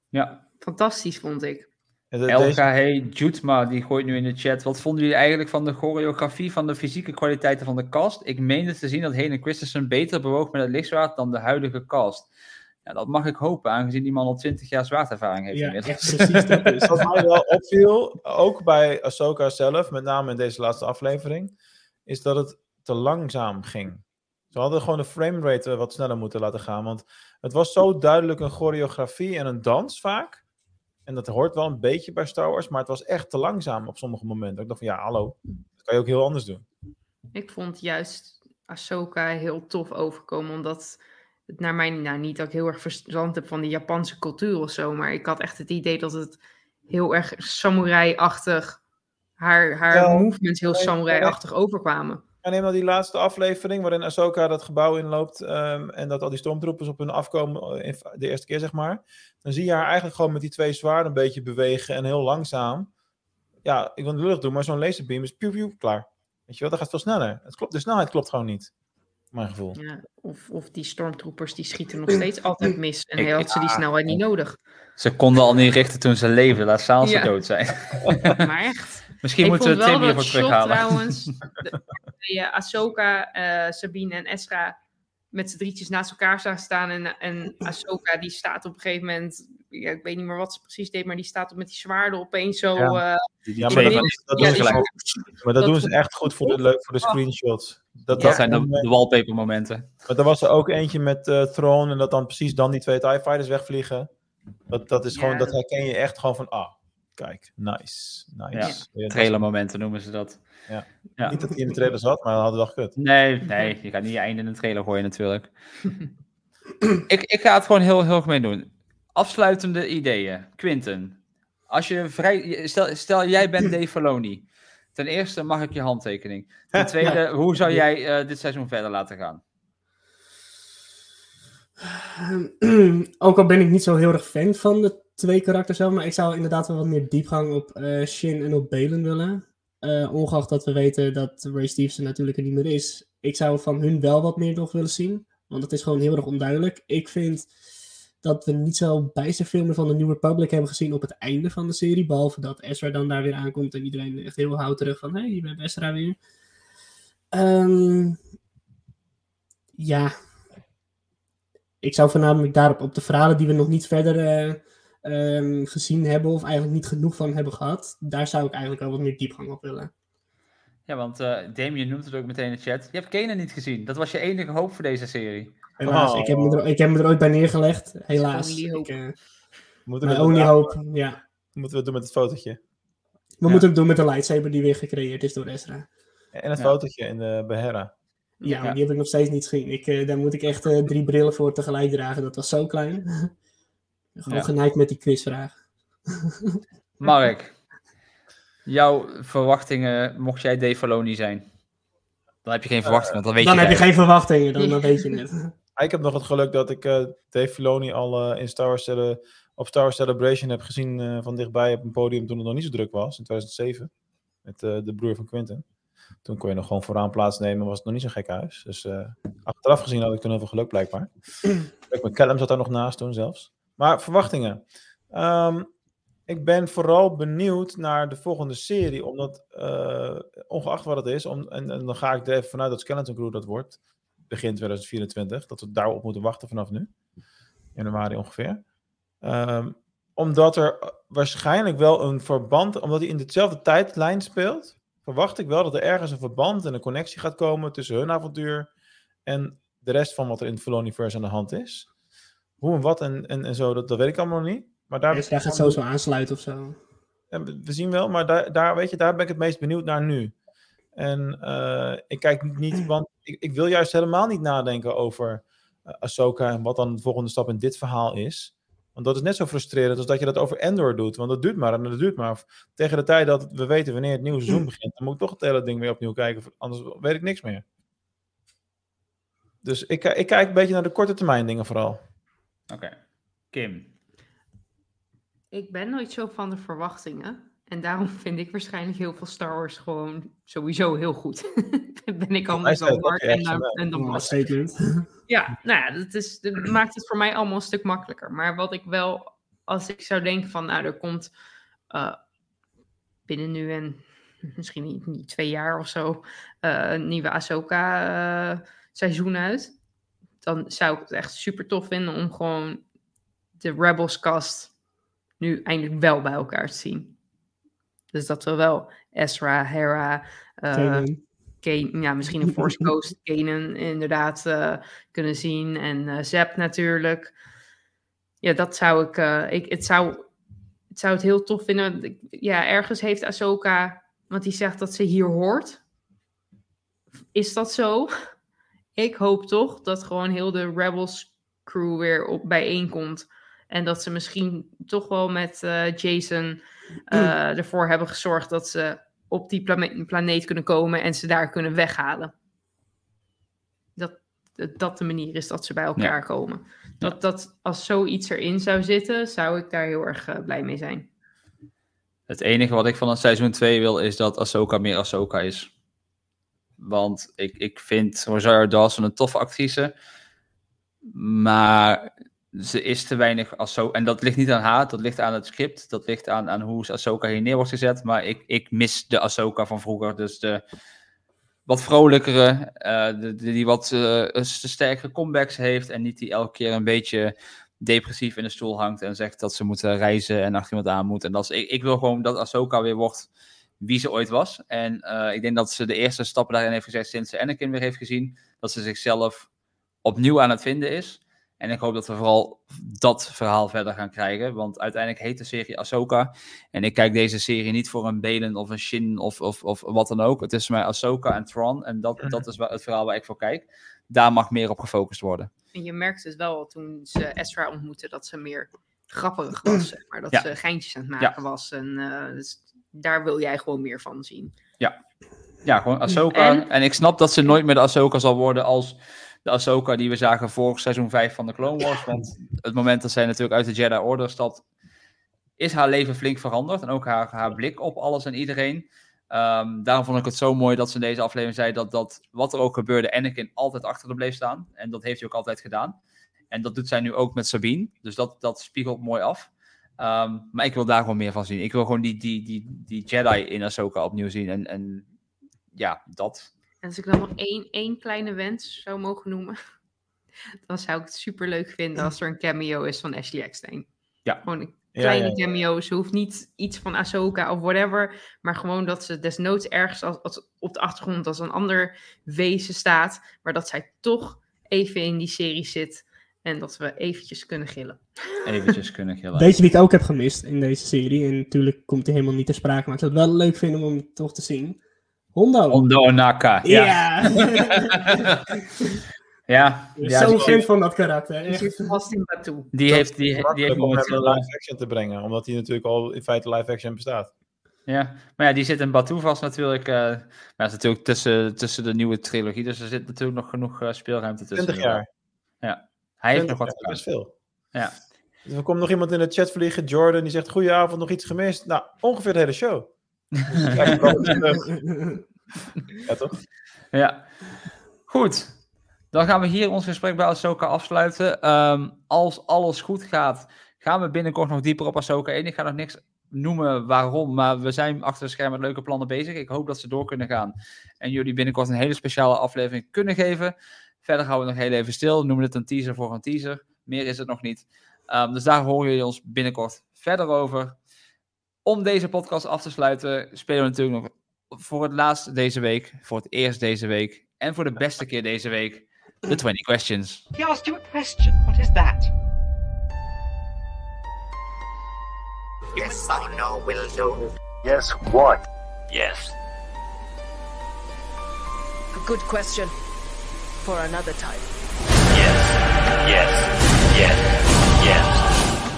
Ja. fantastisch, vond ik. Hey, Jutma, die gooit nu in de chat. Wat vonden jullie eigenlijk van de choreografie van de fysieke kwaliteiten van de cast? Ik meende te zien dat Hayden Christensen beter bewoog met het lichtzwaard dan de huidige cast. Ja, dat mag ik hopen, aangezien die man al 20 jaar zwaardervaring heeft. Ja, echt precies dat is. Wat mij wel opviel, ook bij Ahsoka zelf, met name in deze laatste aflevering, is dat het te langzaam ging. Ze hadden gewoon de framerate wat sneller moeten laten gaan, want het was zo duidelijk een choreografie en een dans vaak. En dat hoort wel een beetje bij Star Wars, maar het was echt te langzaam op sommige momenten. Ik dacht van, ja, hallo, dat kan je ook heel anders doen. Ik vond juist Ahsoka heel tof overkomen, omdat naar mijn, nou niet dat ik heel erg verstand heb van de Japanse cultuur of zo, maar ik had echt het idee dat het heel erg samurai-achtig, haar, haar Ja, movements heel samurai-achtig overkwamen. En neem nou die laatste aflevering waarin Ahsoka dat gebouw inloopt ehm, en dat al die stormtroopers op hun afkomen, eh, in- de eerste keer zeg maar. Dan zie je haar eigenlijk gewoon met die twee zwaarden een beetje bewegen en heel langzaam. Ja, ik wil het lullig doen, maar zo'n laserbeam is piu piu, klaar. Weet je wel, dat gaat veel sneller. Het klopt, de snelheid klopt gewoon niet. Mijn gevoel. Ja, of, of die stormtroopers die schieten nog steeds altijd mis en hij had ze die ja. snelheid niet nodig. Ze konden al niet richten toen ze leefden. Laat ze Ja. dood zijn. Maar echt. Misschien ik moeten we vond wel Tim hiervoor terughalen. trouwens, de, je Ahsoka, eh, Sabine en Ezra met z'n drietjes naast elkaar zagen staan. En, en Ahsoka die staat op een gegeven moment, ja, ik weet niet meer wat ze precies deed, maar die staat op met die zwaarden opeens zo... Ja. eh, Ja, maar dat, doen ze- dat doen maar dat doen ze echt goed voor de, leuk voor de screenshots. Dat, Dat zijn de, de wallpaper momenten. Maar er was er ook eentje met eh Throne en dat dan precies dan die twee TIE Fighters wegvliegen. Dat, dat is gewoon, dat herken je echt gewoon van, ah, kijk, nice, nice. Ja, Ja, dat- trailer momenten noemen ze dat. Ja. Ja. Niet dat hij in de trailer zat, maar dat hadden we wel gekut. Nee, nee, je gaat niet je einde in een trailer gooien natuurlijk. ik, ik ga het gewoon heel, heel gemeen doen. Afsluitende ideeën. Quinten, als je vrij... Stel, stel jij bent Dave Filoni. Ten eerste mag ik je handtekening. Ten tweede, hoe zou jij eh, dit seizoen verder laten gaan? Ehm, ook al ben ik niet zo heel erg fan van de twee karakters zelf, maar ik zou inderdaad wel wat meer diepgang op eh, Shin en op Balen willen. Eh, ongeacht dat we weten dat Ray Stevenson natuurlijk er niet meer is. Ik zou van hun wel wat meer nog willen zien, want het is gewoon heel erg onduidelijk. Ik vind dat we niet zo bijster veel meer van de New Republic hebben gezien op het einde van de serie, behalve dat Ezra dan daar weer aankomt en iedereen echt heel houterig van, hé, hey, je bent Ezra weer. Ehm, ja, ik zou voornamelijk daarop op de verhalen die we nog niet verder eh, ehm, gezien hebben, of eigenlijk niet genoeg van hebben gehad, daar zou ik eigenlijk wel wat meer diepgang op willen. Ja, want eh Damien noemt het ook meteen in de chat. Je hebt Kanan niet gezien. Dat was je enige hoop voor deze serie. Helaas, Oh. ik, heb me er, ik heb me er ooit bij neergelegd, helaas. Ik, eh, Moeten mijn we, only het, hope, ja. moeten we het doen met het fotootje. We Ja. moeten het doen met de lightsaber die weer gecreëerd is door Ezra. En het Ja. fotootje in de Behera. Ja, die heb ik nog steeds niet gezien. Ik, eh, daar moet ik echt eh, drie brillen voor tegelijk dragen. Dat was zo klein. Gewoon Ja. genaaid met die quizvraag. Mark, jouw verwachtingen, mocht jij Dave Filoni zijn? Dan heb je geen verwachtingen, want dan weet Dan je heb je geen verwachtingen, dan, dan weet je het. Ik heb nog het geluk dat ik eh, Dave Filoni al eh, in Star Wars Cele- op Star Wars Celebration heb gezien eh, van dichtbij op een podium toen het nog niet zo druk was, in 2007. Met eh, de broer van Quentin. Toen kon je nog gewoon vooraan plaatsnemen, was het nog niet zo'n gek huis. Dus eh, achteraf gezien had ik toen heel veel geluk blijkbaar. Kijk, mijn Callum zat daar nog naast toen zelfs. Maar verwachtingen. Ehm, ik ben vooral benieuwd naar de volgende serie, omdat eh, ongeacht wat het is, om, en, dan ga ik er even vanuit dat Skeleton Crew dat wordt, begin 2024, dat we daarop moeten wachten vanaf nu, januari ongeveer. Ehm, omdat er waarschijnlijk wel een verband, omdat hij in dezelfde tijdlijn speelt, verwacht ik wel dat er ergens een verband en een connectie gaat komen tussen hun avontuur en de rest van wat er in het Filoniverse aan de hand is. Hoe en wat en, en, en zo, dat, dat weet ik allemaal nog niet. Maar daar, Ezra gaat sowieso aansluiten of zo. ja, we zien wel, maar daar, daar, weet je, daar ben ik het meest benieuwd naar nu. En eh, ik kijk niet, want ik, ik wil juist helemaal niet nadenken over eh, Ahsoka en wat dan de volgende stap in dit verhaal is. Want dat is net zo frustrerend als dat je dat over Endor doet. Want dat duurt maar en dat duurt maar. Tegen de tijd dat we weten wanneer het nieuwe seizoen begint, dan moet ik toch het hele ding weer opnieuw kijken. Anders weet ik niks meer. Dus ik, ik kijk een beetje naar de korte termijn dingen vooral. Oké. Kim. Ik ben nooit zo van de verwachtingen. En daarom vind ik waarschijnlijk heel veel Star Wars gewoon sowieso heel goed. ben ik anders dan Mark en, dan- echt en dan Ja, Bas. statement. Ja, nou ja, dat, is, dat maakt het voor mij allemaal een stuk makkelijker. Maar wat ik wel, als ik zou denken van, nou, er komt eh, binnen nu en misschien niet, niet twee jaar of zo, eh, een nieuwe Ahsoka-seizoen uit. Dan zou ik het echt super tof vinden om gewoon de Rebels-cast nu eindelijk wel bij elkaar te zien. Dus dat we wel Ezra, Hera, eh, Kanan. Kane, ja, misschien een Force Ghost Kanan inderdaad eh, kunnen zien. En eh Zep natuurlijk. Ja, dat zou ik, eh, ik het, zou, het zou het heel tof vinden. Ja, ergens heeft Ahsoka, want die zegt dat ze hier hoort. Is dat zo? Ik hoop toch dat gewoon heel de Rebels crew weer op bijeenkomt. En dat ze misschien toch wel met eh, Jason eh, ervoor hebben gezorgd dat ze op die plane- planeet kunnen komen en ze daar kunnen weghalen. Dat dat dat de manier is dat ze bij elkaar komen. Dat, dat als zoiets erin zou zitten, zou ik daar heel erg eh, blij mee zijn. Het enige wat ik van het seizoen 2 wil, is dat Ahsoka meer Ahsoka is. Want ik, ik vind Rosario Dawson een toffe actrice. Maar ze is te weinig Ahsoka. En dat ligt niet aan haar, dat ligt aan het script. Dat ligt aan, aan hoe Ahsoka hier neer wordt gezet. Maar ik, ik mis de Ahsoka van vroeger. Dus de wat vrolijkere, eh, die wat eh, sterkere comebacks heeft. En niet die elke keer een beetje depressief in de stoel hangt en zegt dat ze moeten reizen en achter iemand aan moet. En dat is, ik, ik wil gewoon dat Ahsoka weer wordt wie ze ooit was. En eh, ik denk dat ze de eerste stappen daarin heeft gezet sinds ze Anakin weer heeft gezien. Dat ze zichzelf opnieuw aan het vinden is. En ik hoop dat we vooral dat verhaal verder gaan krijgen. Want uiteindelijk heet de serie Ahsoka. En ik kijk deze serie niet voor een Belen of een Shin of, of, of wat dan ook. Het is mij Ahsoka en Thrawn. En dat, dat is het verhaal waar ik voor kijk. Daar mag meer op gefocust worden. En je merkte het wel toen ze Ezra ontmoette dat ze meer grapperig was. Zeg maar. Dat Ja. ze geintjes aan het maken Ja. was. En eh, dus daar wil jij gewoon meer van zien. Ja, ja gewoon Ahsoka. En... En- ik snap dat ze nooit meer de Ahsoka zal worden als de Ahsoka die we zagen voor seizoen 5 van de Clone Wars. Want het moment dat zij natuurlijk uit de Jedi Order stapt, is haar leven flink veranderd. En ook haar, haar blik op alles en iedereen. Ehm, daarom vond ik het zo mooi dat ze in deze aflevering zei dat, dat wat er ook gebeurde, Anakin altijd achter haar bleef staan. En dat heeft hij ook altijd gedaan. En dat doet zij nu ook met Sabine. Dus dat, dat spiegelt mooi af. Ehm, maar ik wil daar gewoon meer van zien. Ik wil gewoon die, die, die, die Jedi in Ahsoka opnieuw zien. En, en ja, dat. En als ik dan nog één, één kleine wens zou mogen noemen, dan zou ik het super leuk vinden als er een cameo is van Ashley Eckstein. Ja. Gewoon een Ja, kleine ja, ja. cameo. Ze hoeft niet iets van Ahsoka of whatever, maar gewoon dat ze desnoods ergens als, als op de achtergrond als een ander wezen staat, maar dat zij toch even in die serie zit en dat we eventjes kunnen gillen. Eventjes kunnen gillen. Weet je wie ik ook heb gemist in deze serie? En natuurlijk komt hij helemaal niet ter sprake, maar ik zou het wel leuk vinden om hem toch te zien. Hondo. Hondo Naka. Ja. Ja. ja. Zo'n die, fan van dat karakter. Die echt. zit vast in Batu. die heeft, die, die heeft momenteel... een live action te brengen, omdat hij natuurlijk al in feite live action bestaat. Ja, maar ja, die zit in Batu vast natuurlijk. eh maar dat is natuurlijk tussen, tussen de nieuwe trilogie, dus er zit natuurlijk nog genoeg eh, speelruimte tussen. 20 jaar. Ja, hij heeft 20 nog wat is veel. Ja. Dus er komt nog iemand in de chat vliegen, Jordan, die zegt: Goedenavond, nog iets gemist? Nou, ongeveer de hele show. Terug. ja, toch? Ja. Goed. Dan gaan we hier ons gesprek bij Ahsoka afsluiten. Ehm, als alles goed gaat, gaan we binnenkort nog dieper op Ahsoka in. Ik ga nog niks noemen waarom, maar we zijn achter de schermen met leuke plannen bezig. Ik hoop dat ze door kunnen gaan en jullie binnenkort een hele speciale aflevering kunnen geven. Verder gaan we nog heel even stil, noemen het een teaser voor een teaser. Meer is het nog niet. Ehm, dus daar horen jullie ons binnenkort verder over. Om deze podcast af te sluiten, spelen we natuurlijk nog voor het laatst deze week, voor het eerst deze week en voor de beste keer deze week, de 20 questions. He asked you a question. What is that? Yes or no will do. Yes, what? Yes. A good question. For another time. Yes. Yes. Yes. Yes.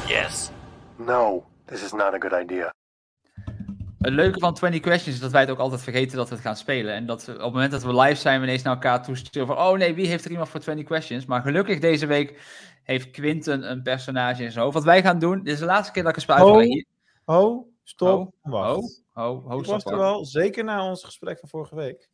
Yes. No, this is not a good idea. Het leuke van 20 questions is dat wij het ook altijd vergeten dat we het gaan spelen. En dat we, op het moment dat we live zijn, we ineens naar elkaar toesturen van, oh nee, wie heeft er iemand voor 20 questions? Maar gelukkig deze week heeft Quinten een personage in zijn hoofd. Wat wij gaan doen, dit is de laatste keer dat ik een spel uitleg ho, stop, Ho, wacht. ho, ho, ho, ik was er wel, zeker na ons gesprek van vorige week,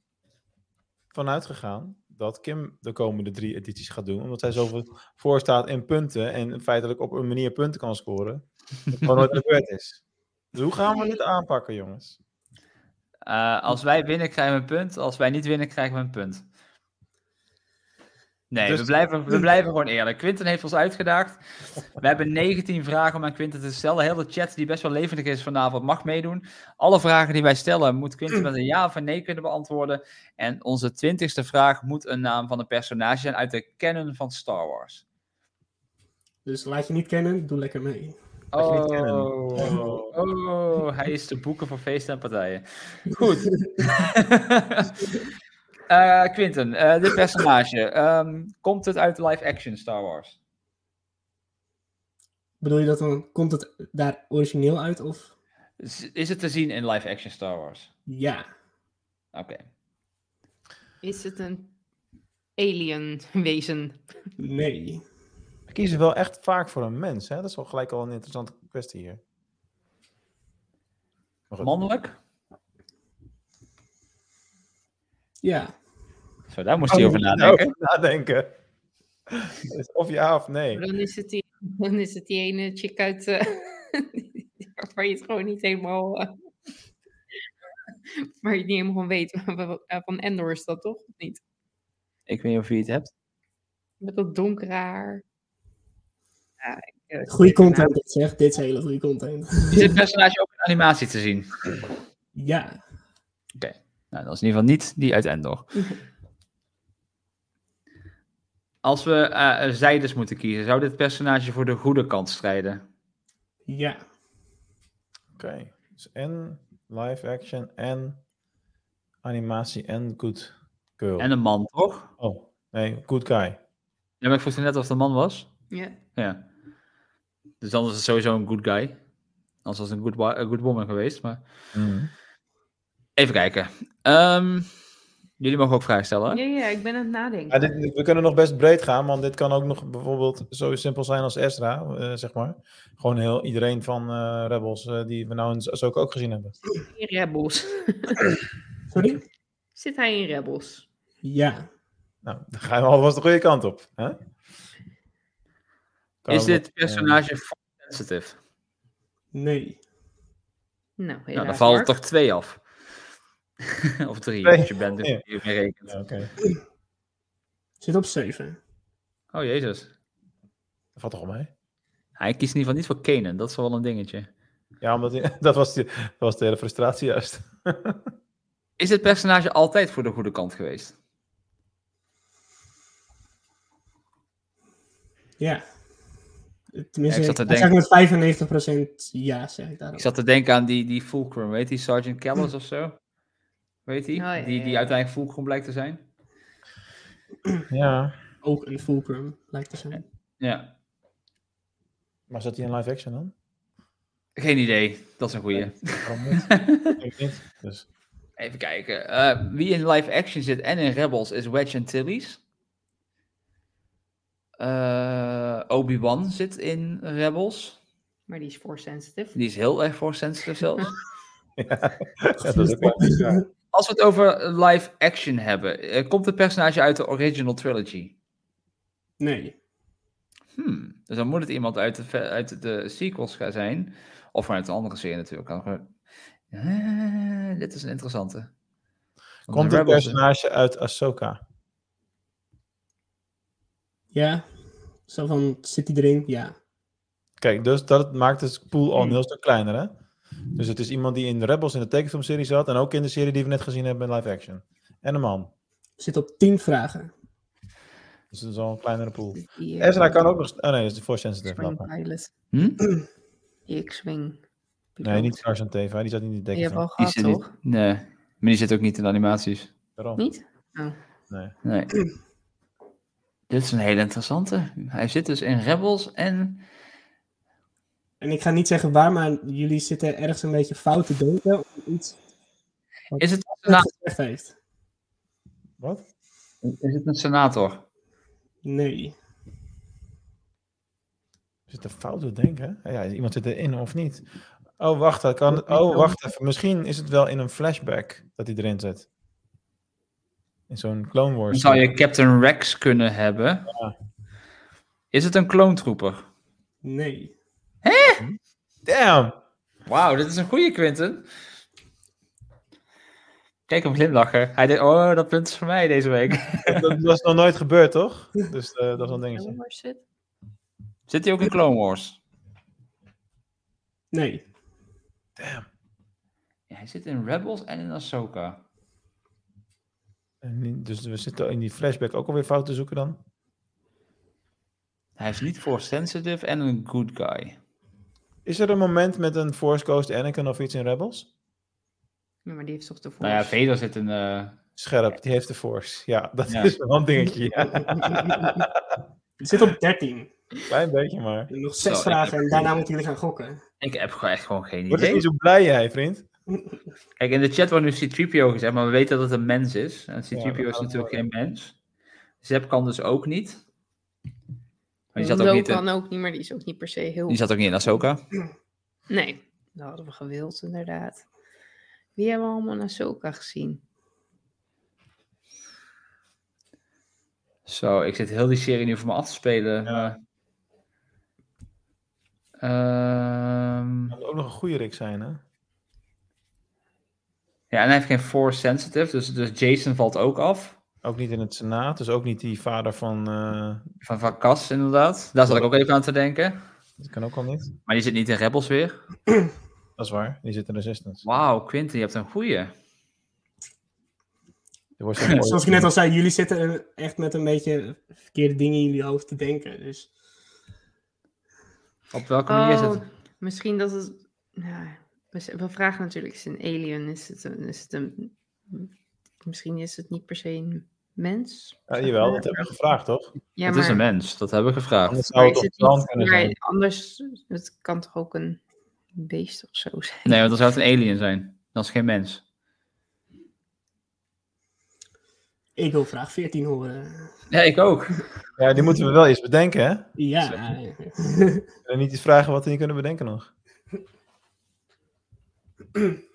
vanuit gegaan dat Kim de komende drie edities gaat doen. Omdat zij zoveel voorstaat in punten en feitelijk op een manier punten kan scoren. Dat gewoon nooit gebeurd is. Dus hoe gaan we dit aanpakken, jongens? Eh, als wij winnen, krijgen we een punt. Als wij niet winnen, krijgen we een punt. Nee, Dus- we, blijven, we blijven gewoon eerlijk. Quinten heeft ons uitgedaagd. We hebben 19 vragen om aan Quinten te stellen. Heel de chat, die best wel levendig is vanavond, mag meedoen. Alle vragen die wij stellen, moet Quinten met een ja of een nee kunnen beantwoorden. En onze twintigste vraag moet een naam van een personage zijn uit de canon van Star Wars. Dus laat je niet kennen, doe lekker mee. Laat je niet kennen. Oh, oh, hij is te boeken voor feesten en partijen. Goed. Eh Quinten, eh dit personage. ehm, komt het uit live action Star Wars? Bedoel je dat dan, komt het daar origineel uit of? Is- Is het te zien in live-action Star Wars? Ja. Oké. Is het een alien wezen? Nee. We kiezen wel echt vaak voor een mens. Hè? Dat is wel gelijk al een interessante kwestie hier. Mannelijk? Ja. Zo, daar moest hij over nadenken. Over nadenken. Dus Of ja of nee. Dan is het die, dan is het die ene chick uit... eh, waarvan je het gewoon niet helemaal... eh, waar je niet helemaal van weet. Van Endor is dat toch? Of niet? Ik weet niet of je het hebt. Met dat donkere haar. Ja, ik, eh, Goeie content, dit zeg. Dit is hele goede content. Is dit personage ook in animatie te zien? Ja. Oké. Nou, dat is in ieder geval niet die uit Endor. Als we eh zijdes moeten kiezen, zou dit personage voor de goede kant strijden? Ja. Oké. Dus en live action en animatie en good girl. En een man, toch? Oh, nee, good guy. Ja, maar ik vroeg net of het een man was. Ja. Ja. Dus dan is het sowieso een good guy. Anders was het een good, good woman geweest. Maar... Mhm. Even kijken. Ehm, jullie mogen ook vragen stellen. hè? Ja, ja, ik ben aan het nadenken. Ja, dit, we kunnen nog best breed gaan, want dit kan ook nog bijvoorbeeld zo simpel zijn als Ezra, eh, zeg maar. Gewoon heel iedereen van eh, Rebels eh, die we nou in Ahsoka ook gezien hebben. In Rebels. Sorry? Zit hij in Rebels? Ja. Nou, dan gaan we alvast de goede kant op. Hè? Is ook dit personage force sensitive? Nee. Nou. Nou, dan vallen er toch twee af. of drie, Twee? als je bent Ja. die mee rekent. Ja, Zit op 7. Oh, jezus. dat valt toch wel mee? Hij kiest in ieder geval niet voor Kanan. Dat is wel een dingetje. Ja, omdat hij- dat, was die, dat was de hele frustratie juist. Is dit personage altijd voor de goede kant geweest? Ja. Tenminste, Ja, ik zat te ik zeg denken- met 95% ja, zeg ik daarop. Ik zat te denken aan die, die Fulcrum, weet die Sergeant Callis of zo? Weet die? Oh, ja, die, die uiteindelijk Fulcrum blijkt te zijn? ja, Ook een fulcrum, lijkt te zijn. Ja. maar zat hij in live action dan? Geen idee. Dat is een goeie. Dus. Even kijken. Eh, wie in live action zit en in Rebels is Wedge Antilles. Eh Obi-Wan zit in Rebels. Maar die is force sensitive. Die is heel erg force sensitive zelfs. Ja, dat is ook wel. Als we het over live action hebben, eh, komt het personage uit de original trilogy? Nee. Hmm, dus dan moet het iemand uit de, uit de sequels gaan zijn. Of vanuit een andere serie natuurlijk. Eh, dit is een interessante. Want Komt de het personage uit Ahsoka? Ja. Zo van, zit hij erin? Ja. Kijk, dus dat maakt de pool al een heel stuk kleiner, hè? Dus het is iemand die in de Rebels in de tekenfilmserie zat en ook in de serie die we net gezien hebben in live action. En een man. Zit op 10 vragen. Dus dat is al een kleinere pool. Die, eh, Ezra kan ook nog... Oh nee, dat is de Force Sensitive. pilot. Hm? Die X-Wing. Nee, niet Sergeant Teva, die zat niet in de Die hebben we tekenfilm. al Die gehad, zit niet- toch? Nee, maar die zit ook niet in de animaties. Daarom. Niet? Oh. Nee. Nee. Dit is een hele interessante. Hij zit dus in Rebels en... En ik ga niet zeggen waar, maar jullie zitten ergens een beetje fout te denken. Om iets Is het, een wat sena- gezegd heeft. Wat? is het een senator? Nee. Zit er fout te denken? Ja, iemand zit erin of niet? Oh, wacht, dat kan... Oh, wacht even. Misschien is het wel in een flashback dat hij erin zit. In zo'n Clone Dan Wars. zou je Captain Rex kunnen hebben. Ja. Is het een kloontrooper? Nee. Damn! Wauw, dit is een goede Quinten. Kijk hem glimlachen. Hij denkt, oh, dat punt is voor mij deze week. dat was nog nooit gebeurd, toch? Dus eh, dat is een dingetje. Zit? Zit hij ook in Clone Wars? Nee. Damn. Ja, hij zit in Rebels en in Ahsoka. En dus we zitten in die flashback ook alweer fout te zoeken dan? Hij is niet force sensitive en een good guy. Is er een moment met een Force Ghost Anakin of iets in Rebels? Ja, maar die heeft toch de force? Nou ja, Vader zit in... eh, Scherp, die heeft de Force. Ja, dat Ja. is een dingetje. ja. Het zit op 13. Klein beetje maar. Nog zes Zo, vragen en daarna moeten jullie gaan gokken. Ik heb gewoon echt gewoon geen idee. niet zo blij jij, vriend? Kijk, in de chat wordt nu C-3PO gezegd, maar we weten dat het een mens is. En C-3PO Ja, dat is natuurlijk geen mens. Zep kan dus ook niet. Maar die zat ook niet, in- kan ook niet, maar die is ook niet per se heel... die zat ook niet in Ahsoka. Nee, dat hadden we gewild, inderdaad. Wie hebben we allemaal naar Ahsoka gezien? Zo, ik zit heel die serie nu voor me af te spelen. Maar... Ehm, Dat moet ook nog een goede Rick zijn, hè? Ja, en hij heeft geen force sensitive, dus, dus Jason valt ook af. Ook niet in het Senaat, dus ook niet die vader van... eh, Van, van Cas, inderdaad. Daar zat ik ook even aan te denken. Dat kan ook al niet. Maar die zit niet in Rebels weer. Dat is waar, die zit in Resistance. Wauw, Quinten, je hebt een goeie. Wordt mooie- Zoals ik net al zei, jullie zitten echt met een beetje verkeerde dingen in jullie hoofd te denken. Dus Op welke manier is Oh, het? misschien dat het... Nou, we, we vragen natuurlijk, is het een alien? Is het een, is het een... Misschien is het niet per se een mens? Ja, jawel, dat hebben we gevraagd, toch? Ja, het maar, is een mens, dat hebben we gevraagd. Anders maar zou het het niet, kunnen zijn. anders, het kan toch ook een beest of zo zijn? Nee, want dan zou het een alien zijn. Dat is geen mens. ik wil vraag 14 horen. Ja, ik ook. Ja, die moeten we wel eens bedenken, hè? Ja. En niet iets vragen wat we niet kunnen bedenken nog.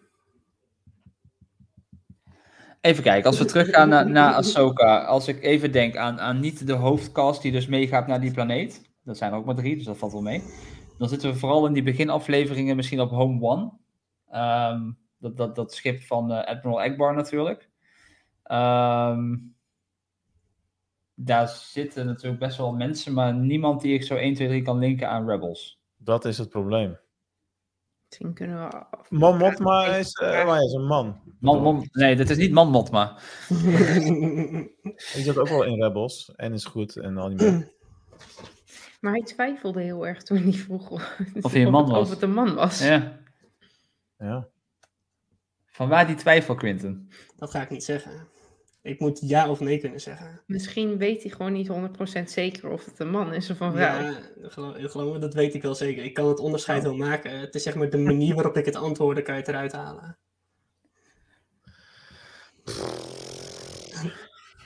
Even kijken, als we teruggaan naar, naar Ahsoka. Als ik even denk aan, aan niet de hoofdcast die dus meegaat naar die planeet. Dat zijn er ook maar drie, dus dat valt wel mee. Dan zitten we vooral in die beginafleveringen misschien op Home One. Ehm, dat, dat, dat schip van eh, Admiral Akbar natuurlijk. Ehm, daar zitten natuurlijk best wel mensen, maar niemand die ik zo 1, 2, 3 kan linken aan Rebels. Dat is het probleem. Misschien kunnen we... Man Motma is, eh, maar hij is een man. Man, man, nee, dit is niet Man Motma. Die zit ook wel in Rebels en is goed en al die. Maar hij twijfelde heel erg toen hij vroeg Of hij een man het, was. Of het een man was. Ja. Ja. Van waar die twijfel, Quinten? Dat ga ik niet zeggen. Ik moet ja of nee kunnen zeggen. Misschien weet hij gewoon niet 100% zeker of het een man is of een vrouw. Ja, geloof, geloof me, dat weet ik wel zeker. Ik kan het onderscheid wel maken. Het is zeg maar de manier waarop ik het antwoorden kan je het eruit halen.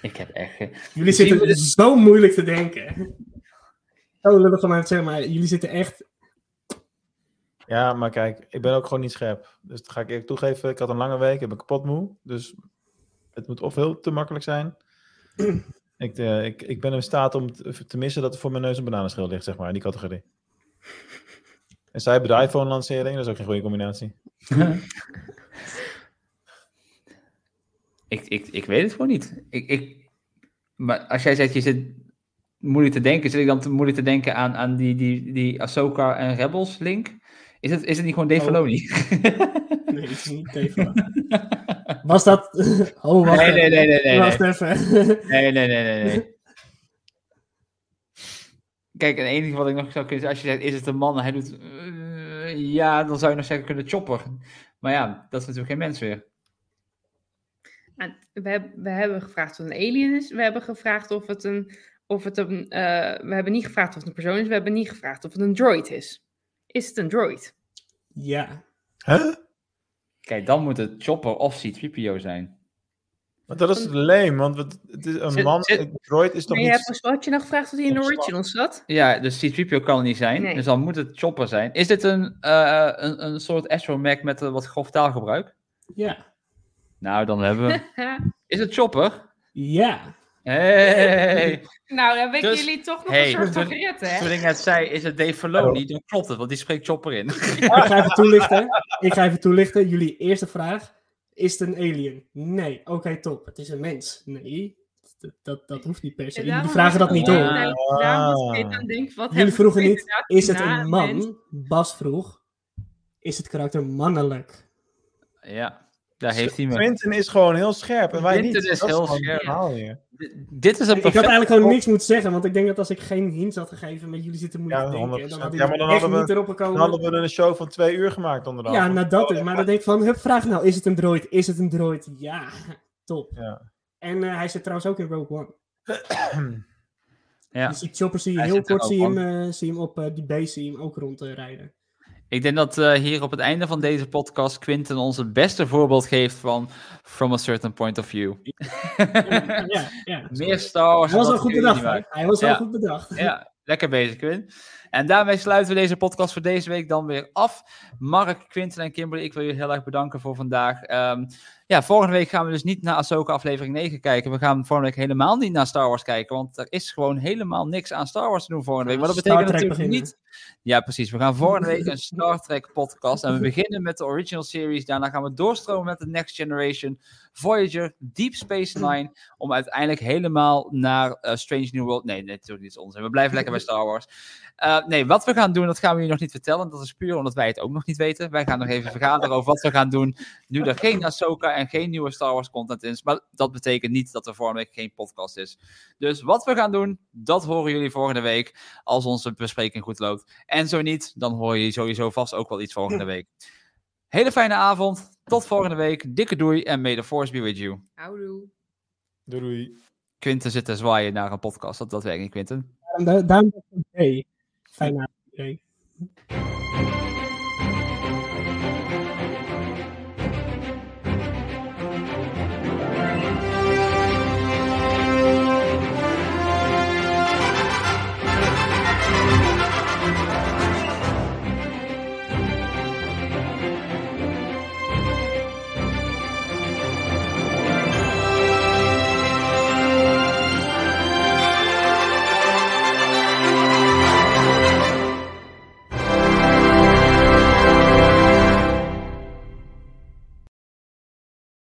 Ik heb echt... Jullie zitten we zo moeilijk te denken. Zo lullig om mij te zeggen, maar jullie zitten echt... Ja, maar kijk, ik ben ook gewoon niet scherp. Dus dat ga ik eerlijk toegeven. Ik had een lange week, ik ben kapot moe. Dus het moet of heel te makkelijk zijn. ik, eh, ik, ik ben in staat om te, missen dat er voor mijn neus een bananenschil ligt, zeg maar, in die categorie. En zij hebben de iPhone-lancering, dat is ook geen goede combinatie. Ik, ik, ik weet het gewoon niet. Ik, ik, maar als jij zegt, je zit moeilijk te denken, zit ik dan te moeilijk te denken aan, aan die, die, die Ahsoka en Rebels link? Is het, is het niet gewoon Dave Oh. Filoni? Nee, het is niet even. Was dat... Oh, wacht Nee, nee, nee, nee, nee, Wacht nee. even. Nee, nee, nee, nee, nee. Kijk, het enige wat ik nog zou kunnen zeggen, als je zegt, is het een man? en Hij doet, eh, ja, dan zou je nog zeggen, kunnen chopper. Maar ja, dat is natuurlijk geen mens weer. We, heb- we hebben gevraagd of het een alien is. We hebben gevraagd of het een. Of het een eh, we hebben niet gevraagd of het een persoon is. We hebben niet gevraagd of het een droid is. Is het een droid? Ja. Huh? Kijk, dan moet het chopper of C-3PO zijn. Maar dat is leem, want het, is een Zit- man, zit- een droid is toch Nee, je niet... hebt, had je nog gevraagd of hij in de original zat? Ja, dus C-3PO kan het niet zijn. Nee. Dus dan moet het chopper zijn. Is dit een, eh, een, een soort astromech met eh, wat grof taalgebruik? Ja. Nou, dan hebben we... Is het chopper? Ja. Hey. nou, dan ik Dus- jullie toch nog Hey, een soort gered, hè? Toen ik net zei, is het Dave Filoni? Dan klopt het, want die spreekt chopper in. Ik ga even toelichten. Ik ga even toelichten. Jullie eerste vraag. Is het een alien? Nee. Oké, top. Het is een mens. Nee. Dat, dat, dat hoeft niet per se. Jullie vragen dat niet door. Jullie vroegen niet, is het een mens? man? Bas vroeg, is het karakter mannelijk? Ja, daar heeft hij me. Quentin is gewoon heel scherp en wij Quentin niet. is Dat heel het scherp. Dit is een Ik had eigenlijk gewoon niks moeten zeggen, want ik denk dat als ik geen hints had gegeven met jullie zitten moeilijk Ja, te denken, 100%. dan had ik Ja, maar dan echt hadden, niet we, dan hadden we een show van twee uur gemaakt onder de Ja, nou dat is. Maar dan denk ik van, hup, vraag nou, is het een droid? Is het een droid? Ja, top. Ja. En eh, hij zit trouwens ook in Rogue One. Ja. Dus die chopper zie je Hij heel kort, zie je, hem, eh, zie hem op eh, die base zie hem ook rondrijden. Ik denk dat eh, hier op het einde van deze podcast Quinten ons het beste voorbeeld geeft van From a Certain Point of View. ja, ja. Meer Star Wars. Hij was wel goed bedacht. Hij was wel Ja. goed bedacht. Ja, lekker bezig, Quinn. En daarmee sluiten we deze podcast voor deze week dan weer af. Mark, Quinten en Kimberly, ik wil jullie heel erg bedanken voor vandaag. Ehm, ja, volgende week gaan we dus niet naar Ahsoka aflevering 9 kijken. We gaan volgende week helemaal niet naar Star Wars kijken, want er is gewoon helemaal niks aan Star Wars te doen volgende week. Maar dat betekent natuurlijk beginnen. niet... Ja, precies. We gaan volgende week een Star Trek podcast en we beginnen met de original series. Daarna gaan we doorstromen met de Next Generation, Voyager, Deep Space Nine, om uiteindelijk helemaal naar eh, Strange New World... Nee, nee, natuurlijk niet onzin. We blijven lekker bij Star Wars. Uh, nee, wat we gaan doen, dat gaan we jullie nog niet vertellen. Dat is puur omdat wij het ook nog niet weten. Wij gaan nog even vergaderen over wat we gaan doen. Nu er geen Ahsoka en geen nieuwe Star Wars content is. Maar dat betekent niet dat er volgende week geen podcast is. Dus wat we gaan doen, dat horen jullie volgende week. Als onze bespreking goed loopt. En zo niet, dan hoor je sowieso vast ook wel iets volgende week. Hele fijne avond. Tot volgende week. Dikke doei en may the force be with you. Houdoe. Doei doei. Quinten zit te zwaaien naar een podcast. Dat, dat werkt niet, Quinten. Daarom, daarom, daarom, hey, fijne avond.